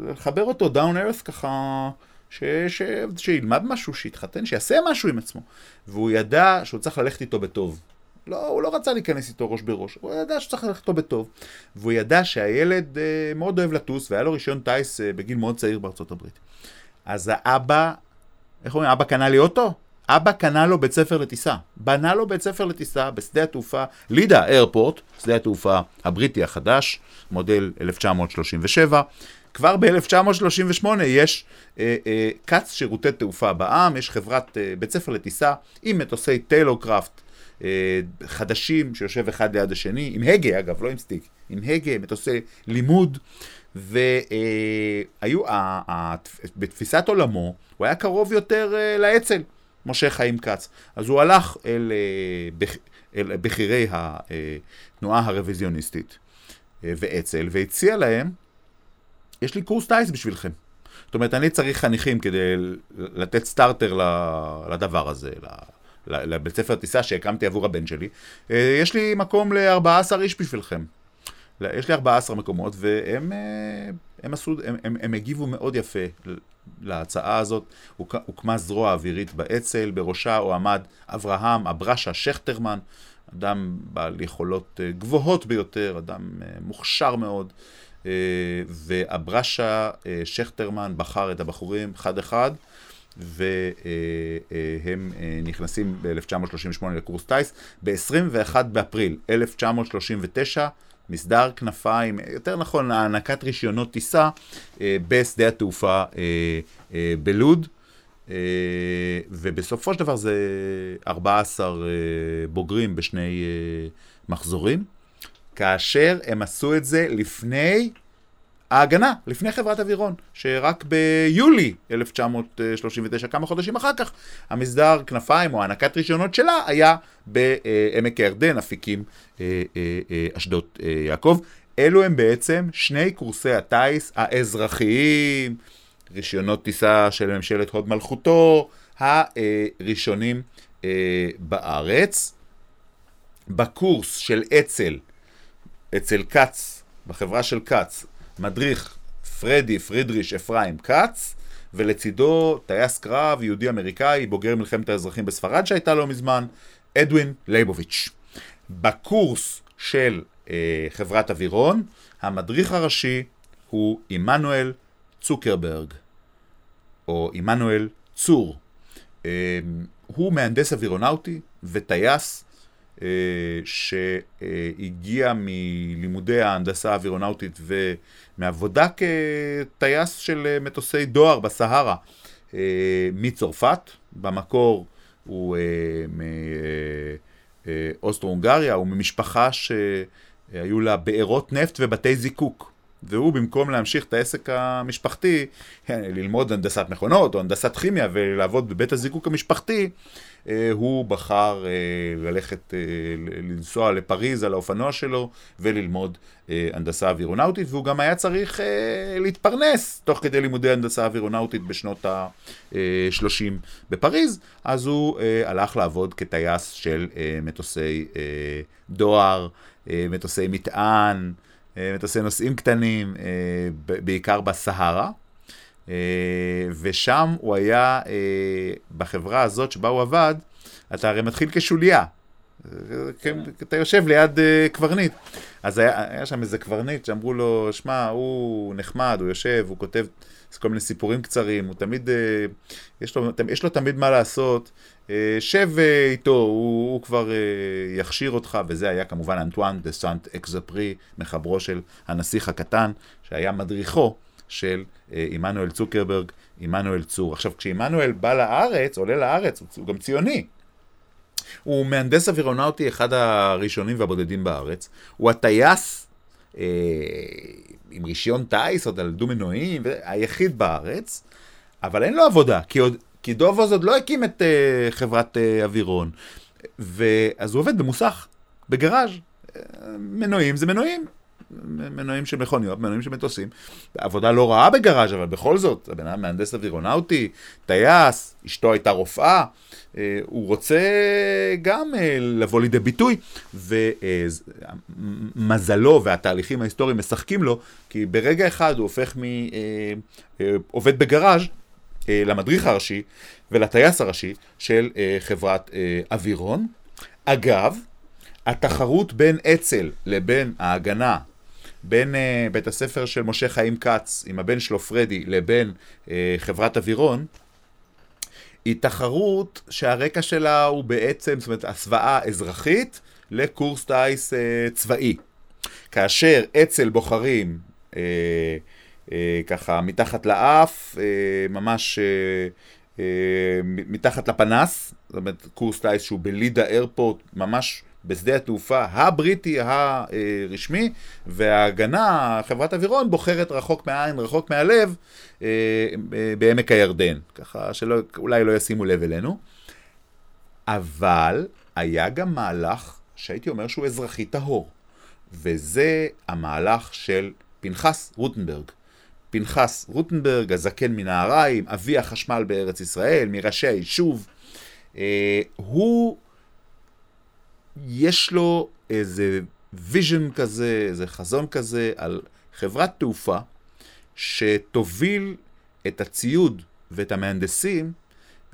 לחבר אותו down to earth ככה, ש, ש, שילמד משהו, שיתחתן, שיעשה משהו עם עצמו. והוא ידע שהוא צריך ללכת איתו בטוב. לא, הוא לא רצה להיכנס איתו ראש בראש, הוא ידע שצריך ללכת איתו בטוב. והוא ידע שהילד אה, מאוד אוהב לטוס, והיה לו רישיון טיס אה, בגיל מאוד צעיר בארצות הברית. אז האבא, איך אומרים, אבא קנה לי אוטו? אבא קנה לו בית ספר לטיסה. בנה לו בית ספר לטיסה בשדה התעופה לידה איירפורט, שדה התעופה הבריטי החדש, מודל 1937. כבר ב-1938 יש אה, אה, שירותי תעופה בעם, יש חברת אה, בית ספר לטיסה עם מטוסי טיילור קראפט אה, חדשים שיושב אחד ליד השני, עם הגה אגב, לא עם סטיק, עם הגה, מטוסי לימוד, והיו, אה, בתפיסת עולמו, הוא היה קרוב יותר אה, לאצ"ל. משה חיים כץ. אז הוא הלך אל, אה, אל בכירי התנועה הרוויזיוניסטית אה, ואצ"ל, והציע להם, יש לי קורס טיס בשבילכם. זאת אומרת, אני צריך חניכים כדי לתת סטארטר לדבר הזה, לבית ספר טיסה שהקמתי עבור הבן שלי. אה, יש לי מקום ל-14 איש בשבילכם. יש לי 14 מקומות, והם הם עשו, הם, הם, הם הגיבו מאוד יפה להצעה הזאת. הוקמה זרוע אווירית באצ"ל, בראשה הועמד אברהם אברשה שכטרמן, אדם בעל יכולות אה, גבוהות ביותר, אדם אה, מוכשר מאוד. אה, ואברשה שכטרמן בחר את הבחורים אחד-אחד, והם נכנסים ב-1938 לקורס טיס. ב-21 באפריל 1939 מסדר כנפיים, יותר נכון, הענקת רישיונות טיסה אה, בשדה התעופה אה, אה, בלוד. אה, ובסופו של דבר זה 14 אה, בוגרים בשני אה, מחזורים, כאשר הם עשו את זה לפני ההגנה, לפני חברת אווירון, שרק ביולי 1939, כמה חודשים אחר כך, המסדר כנפיים או הענקת רישיונות שלה היה בעמק הירדן, אפיקים אה, אה, אה, אשדוד יעקב. אלו הם בעצם שני קורסי הטיס האזרחיים, רישיונות טיסה של ממשלת הוד מלכותו, הראשונים בארץ. בקורס של אצ"ל, אצל כץ, בחברה של כץ, מדריך פרדי פרידריש אפרים כץ, ולצידו טייס קרב יהודי אמריקאי, בוגר מלחמת האזרחים בספרד שהייתה לא מזמן, אדווין לייבוביץ'. בקורס של אה, חברת אווירון, המדריך הראשי הוא עמנואל צוקרברג, או עמנואל צור. אה, הוא מהנדס אווירונאוטי וטייס שהגיע מלימודי ההנדסה האווירונאוטית ומעבודה כטייס של מטוסי דואר בסהרה אה, מצרפת, במקור הוא מאוסטרו-הונגריה, הוא ממשפחה שהיו לה בארות נפט ובתי זיקוק. והוא במקום להמשיך את העסק המשפחתי, ללמוד הנדסת מכונות או הנדסת כימיה ולעבוד בבית הזיקוק המשפחתי, אה, הוא בחר אה, ללכת, אה, לנסוע לפריז על האופנוע שלו וללמוד הנדסה אווירונאוטית, והוא גם היה צריך להתפרנס תוך כדי לימודי הנדסה אווירונאוטית בשנות ה-30 בפריז, אז הוא הלך לעבוד כטייס של מטוסי דואר, מטוסי מטען, מטוסי נוסעים קטנים, בעיקר בסהרה. אה, ושם הוא היה, אה, בחברה הזאת שבה הוא עבד, אתה הרי מתחיל כשוליה. כן, אתה יושב ליד אה, קברניט. אז היה, היה שם איזה קברניט שאמרו לו, שמע, הוא נחמד, הוא יושב, הוא כותב כל מיני סיפורים קצרים, הוא תמיד, יש לו, יש לו תמיד מה לעשות, שב איתו, הוא, הוא כבר יכשיר אותך, וזה היה כמובן אנטואן דה סנט אקזפרי, מחברו של הנסיך הקטן, שהיה מדריכו של אה, עמנואל צוקרברג, עמנואל צור. עכשיו, כשעמנואל בא לארץ, עולה לארץ, הוא גם ציוני. הוא מהנדס אווירונאוטי, אחד הראשונים והבודדים בארץ. הוא הטייס אה, עם רישיון טיס, עוד על דו-מנועים, היחיד בארץ, אבל אין לו עבודה, כי, עוד, כי דובוז עוד לא הקים את אה, חברת אה, אווירון. ואז הוא עובד במוסך, בגראז'. אה, מנועים זה מנועים. מנועים של מכוניות, מנועים של מטוסים. עבודה לא רעה בגראז', אבל בכל זאת, הבן אדם מהנדס אווירונאוטי, טייס, אשתו הייתה רופאה, אה, הוא רוצה גם אה, לבוא לידי ביטוי, ומזלו והתהליכים ההיסטוריים משחקים לו, כי ברגע אחד הוא הופך מעובד בגראז' למדריך הראשי ולטייס הראשי של חברת אווירון. אגב, התחרות בין אצ"ל לבין ההגנה, בין uh, בית הספר של משה חיים כץ עם הבן שלו פרדי לבין uh, חברת אווירון, היא תחרות שהרקע שלה הוא בעצם, זאת אומרת, הסוואה אזרחית לקורס טיס uh, צבאי. כאשר אצ"ל בוחרים uh, uh, ככה מתחת לאף, uh, ממש uh, מתחת לפנס, זאת אומרת, קורס טיס שהוא בלידה איירפורט, ממש בשדה התעופה הבריטי הרשמי, וההגנה, חברת אווירון, בוחרת רחוק מהעין, רחוק מהלב, אה, אה, בעמק הירדן, ככה שאולי לא ישימו לב אלינו. אבל היה גם מהלך שהייתי אומר שהוא אזרחי טהור, וזה המהלך של פנחס רוטנברג. פנחס רוטנברג, הזקן מנהריים, אבי החשמל בארץ ישראל, מראשי היישוב, אה, הוא יש לו איזה vision כזה, איזה חזון כזה על חברת תעופה שתוביל את הציוד ואת המהנדסים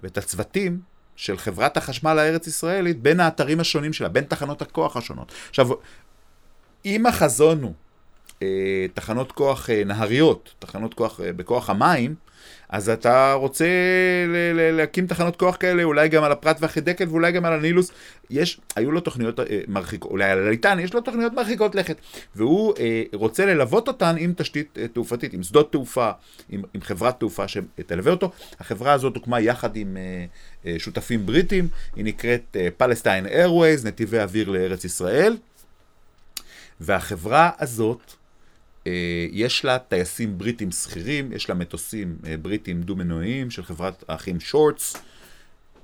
ואת הצוותים של חברת החשמל הארץ-ישראלית בין האתרים השונים שלה, בין תחנות הכוח השונות. עכשיו, אם החזון הוא תחנות כוח אה, נהריות, תחנות כוח אה, בכוח המים, אז אתה רוצה להקים תחנות כוח כאלה, אולי גם על הפרת והחידקל ואולי גם על הנילוס. יש, היו לו תוכניות אה, מרחיקות, אולי על הליטן, יש לו תוכניות מרחיקות לכת. והוא אה, רוצה ללוות אותן עם תשתית אה, תעופתית, עם שדות תעופה, עם, עם חברת תעופה שתלווה אותו. החברה הזאת הוקמה יחד עם אה, אה, שותפים בריטים, היא נקראת אה, איירווייז, נתיבי אוויר לארץ ישראל. והחברה הזאת, אה, יש לה טייסים בריטים שכירים, יש לה מטוסים אה, בריטים דו-מנועיים של חברת האחים שורטס,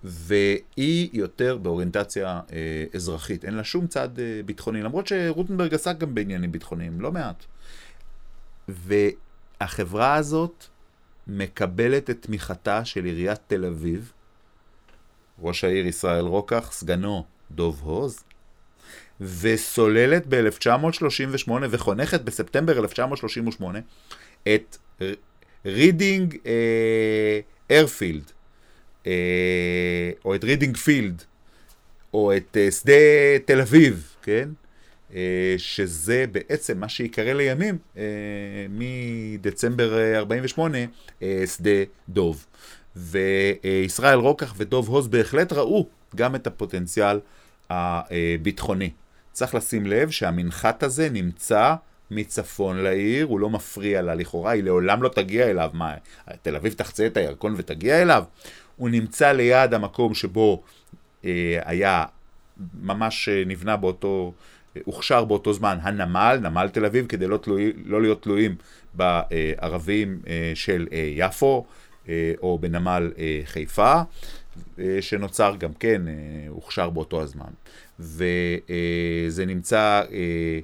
והיא יותר באוריינטציה אה, אזרחית. אין לה שום צד ביטחוני, למרות שרוטנברג עסק גם בעניינים ביטחוניים, לא מעט. והחברה הזאת מקבלת את תמיכתה של עיריית תל אביב, ראש העיר ישראל רוקח, סגנו דוב הוז, וסוללת ב-1938 וחונכת בספטמבר 1938 את Reading Airfield, אה, או את Reading Field, או את אה, שדה תל אביב, כן? שזה בעצם מה שיקרא לימים מדצמבר 48, uh, שדה דוב. וישראל רוקח ודוב הוז בהחלט ראו גם את הפוטנציאל הביטחוני. צריך לשים לב שהמנחת הזה נמצא מצפון לעיר, הוא לא מפריע לה לכאורה, היא לעולם לא תגיע אליו. מה, תל אביב תחצה את הירקון ותגיע אליו? הוא נמצא ליד המקום שבו אה, היה ממש אה, נבנה באותו, הוכשר באותו זמן הנמל, נמל תל אביב, כדי לא, תלוי, לא להיות תלויים בערבים אה, של אה, יפו אה, או בנמל אה, חיפה, אה, שנוצר גם כן, אה, הוכשר באותו הזמן. וזה נמצא אה,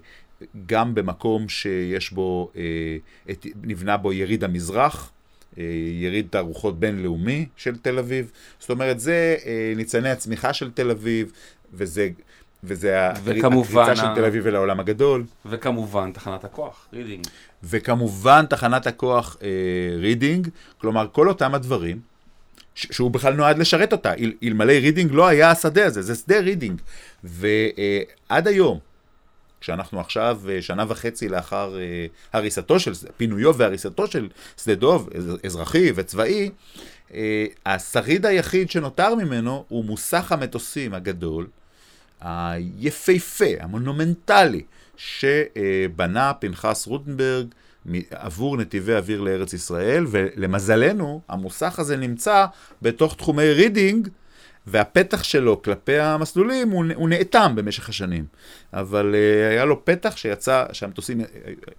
גם במקום שיש בו, אה, נבנה בו יריד המזרח, אה, יריד תערוכות בינלאומי של תל אביב. זאת אומרת, זה ניצני הצמיחה של תל אביב, וזה... וזה הקריצה של תל אביב אל העולם הגדול. וכמובן תחנת הכוח, רידינג. וכמובן תחנת הכוח רידינג, כלומר כל אותם הדברים שהוא בכלל נועד לשרת אותה. אל, אלמלא רידינג לא היה השדה הזה, זה שדה רידינג. ועד היום, כשאנחנו עכשיו אה, שנה וחצי לאחר אה, הריסתו של, פינויו והריסתו של שדה דוב, אזרחי וצבאי, אה, השריד היחיד שנותר ממנו הוא מוסך המטוסים הגדול, היפהפה, המונומנטלי, שבנה פנחס רוטנברג עבור נתיבי אוויר לארץ ישראל, ולמזלנו, המוסך הזה נמצא בתוך תחומי רידינג, והפתח שלו כלפי המסלולים הוא, הוא נאטם במשך השנים. אבל אה, היה לו פתח שיצא, שהמטוסים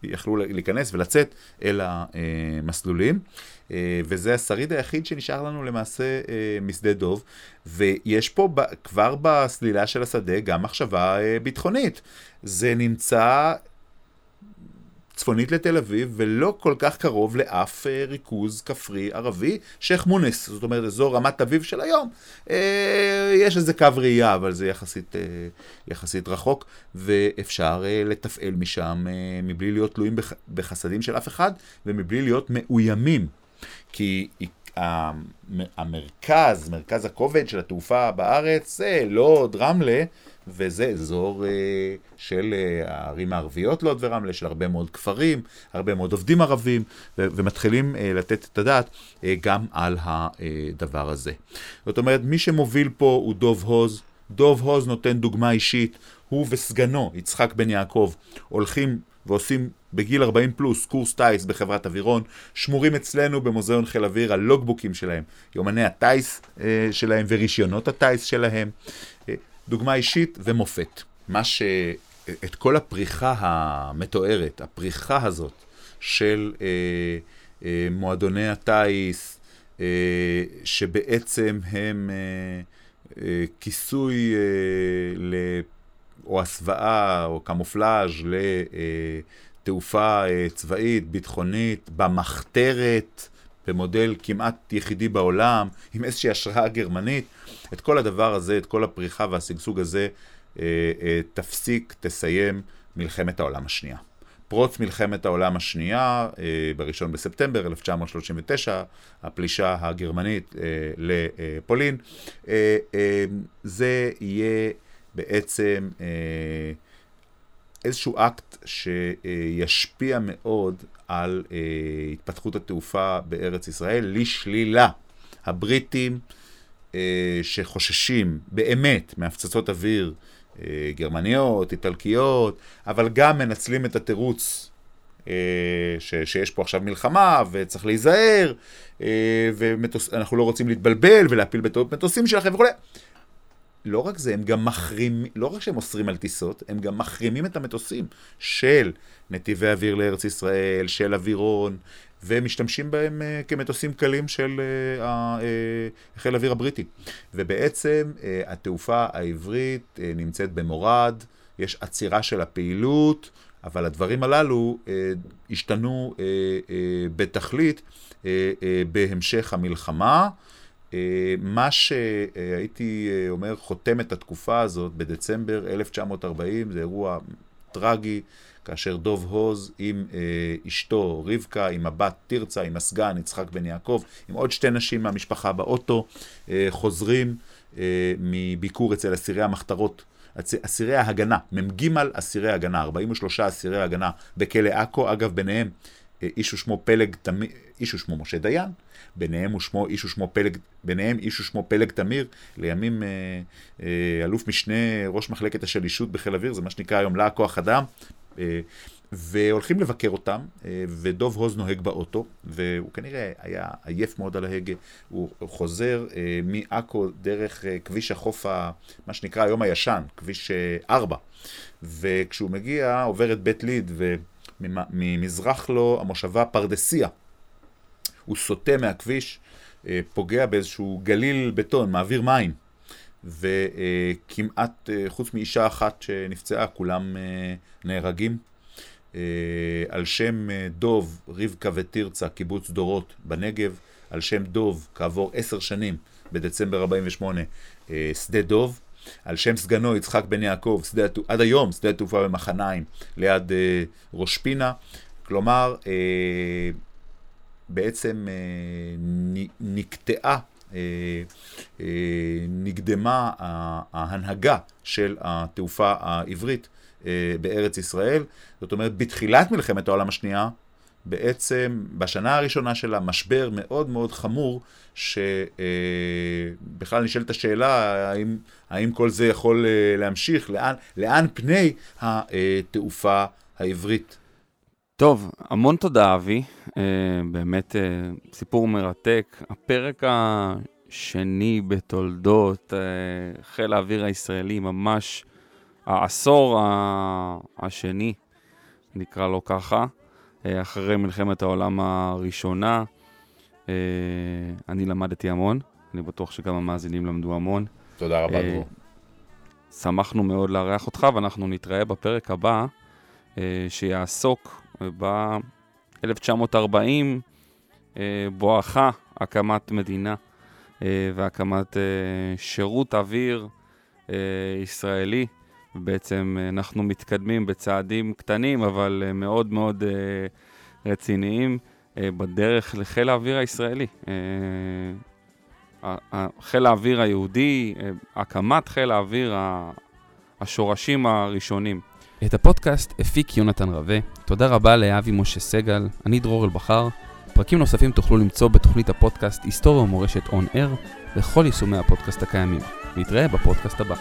יכלו להיכנס ולצאת אל המסלולים, uh, וזה השריד היחיד שנשאר לנו למעשה uh, משדה דוב, ויש פה ב, כבר בסלילה של השדה גם מחשבה uh, ביטחונית. זה נמצא צפונית לתל אביב, ולא כל כך קרוב לאף אה, ריכוז כפרי ערבי, שייח' מונס, זאת אומרת, אזור רמת אביב של היום. אה, יש איזה קו ראייה, אבל זה יחסית, אה, יחסית רחוק, ואפשר אה, לתפעל משם אה, מבלי להיות תלויים בח, בחסדים של אף אחד, ומבלי להיות מאוימים. כי המרכז, מרכז הכובד של התעופה בארץ, זה לוד, רמלה, וזה אזור אה, של אה, הערים הערביות לוד ורמלה, של הרבה מאוד כפרים, הרבה מאוד עובדים ערבים, ומתחילים אה, לתת את הדעת גם על הדבר הזה. זאת אומרת, מי שמוביל פה הוא דוב הוז. דוב הוז נותן דוגמה אישית, הוא וסגנו, יצחק בן יעקב, הולכים ועושים בגיל 40 פלוס קורס טיס בחברת אווירון, שמורים אצלנו במוזיאון חיל אוויר הלוגבוקים שלהם, יומני הטיס אה, שלהם ורישיונות הטיס שלהם. אה, דוגמה אישית ומופת. מה ש... את כל הפריחה המתוארת, הפריחה הזאת של אה, אה, מועדוני הטיס, אה, שבעצם הם אה, אה, כיסוי אה, ל... או הסוואה או קמופלאז' לתעופה אה, צבאית, ביטחונית, במחתרת, במודל כמעט יחידי בעולם, עם איזושהי השראה גרמנית. את כל הדבר הזה, את כל הפריחה והשגשוג הזה, אה, אה, תפסיק, תסיים מלחמת העולם השנייה. פרוץ מלחמת העולם השנייה, אה, בראשון בספטמבר 1939, הפלישה הגרמנית לפולין, זה יהיה בעצם אה, איזשהו אקט שישפיע מאוד על אה, התפתחות התעופה בארץ ישראל לשלילה. הבריטים אה, שחוששים באמת מהפצצות אוויר גרמניות, איטלקיות, אבל גם מנצלים את התירוץ ש, שיש פה עכשיו מלחמה וצריך להיזהר, ואנחנו לא רוצים להתבלבל ולהפיל בטעות מטוסים שלכם וכולי. לא רק זה, הם גם מחרימים, לא רק שהם אוסרים על טיסות, הם גם מחרימים את המטוסים של נתיבי אוויר לארץ ישראל, של אווירון, ומשתמשים בהם uh, כמטוסים קלים של uh, uh, חיל האוויר הבריטי. ובעצם uh, התעופה העברית uh, נמצאת במורד, יש עצירה של הפעילות, אבל הדברים הללו uh, השתנו uh, uh, בתכלית uh, uh, בהמשך המלחמה. Uh, מה שהייתי uh, אומר חותם את התקופה הזאת בדצמבר 1940, זה אירוע טרגי. כאשר דוב הוז עם אה, אשתו רבקה, עם הבת תרצה, עם הסגן יצחק בן יעקב, עם עוד שתי נשים מהמשפחה באוטו, אה, חוזרים אה, מביקור אצל אסירי המחתרות, אסירי ההגנה, מ"ג אסירי הגנה, 43 אסירי הגנה בכלא עכו, אגב ביניהם אה, איש ושמו פלג, תמיר, איש ושמו משה דיין, ביניהם ושמו, איש ושמו פלג, ביניהם איש ושמו פלג תמיר, לימים אה, אה, אלוף משנה ראש מחלקת השלישות בחיל אוויר, זה מה שנקרא היום להק כוח אדם, אה, והולכים לבקר אותם, אה, ודוב הוז נוהג באוטו, והוא כנראה היה עייף מאוד על ההגה, הוא חוזר אה, מעכו דרך כביש החוף, מה שנקרא היום הישן, כביש 4, וכשהוא מגיע עובר את בית ליד, וממזרח לו המושבה פרדסיה. הוא סוטה מהכביש, פוגע באיזשהו גליל בטון, מעביר מים. וכמעט, חוץ מאישה אחת שנפצעה, כולם נהרגים. על שם דוב, רבקה ותרצה, קיבוץ דורות בנגב, על שם דוב, כעבור עשר שנים, בדצמבר 48, שדה דוב. על שם סגנו יצחק בן יעקב, שדה, עד היום שדה התעופה במחניים, ליד ראש פינה. כלומר, בעצם נקטעה נקדמה ההנהגה של התעופה העברית בארץ ישראל. זאת אומרת, בתחילת מלחמת העולם השנייה, בעצם בשנה הראשונה שלה משבר מאוד מאוד חמור, שבכלל נשאלת השאלה האם, האם כל זה יכול להמשיך, לאן, לאן פני התעופה העברית. טוב, המון תודה אבי, באמת סיפור מרתק. הפרק השני בתולדות חיל האוויר הישראלי, ממש העשור השני, נקרא לו ככה, אחרי מלחמת העולם הראשונה. אני למדתי המון, אני בטוח שגם המאזינים למדו המון. תודה רבה, דרור. שמחנו מאוד לארח אותך, ואנחנו נתראה בפרק הבא, שיעסוק ב-1940 בואכה הקמת מדינה והקמת שירות אוויר ישראלי. בעצם אנחנו מתקדמים בצעדים קטנים, אבל מאוד מאוד רציניים, בדרך לחיל האוויר הישראלי. חיל האוויר היהודי, הקמת חיל האוויר, השורשים הראשונים. את הפודקאסט הפיק יונתן רווה. תודה רבה לאבי משה סגל, אני דרור אלבחר. פרקים נוספים תוכלו למצוא בתוכנית הפודקאסט היסטוריה ומורשת און אר, וכל יישומי הפודקאסט הקיימים. נתראה בפודקאסט הבא.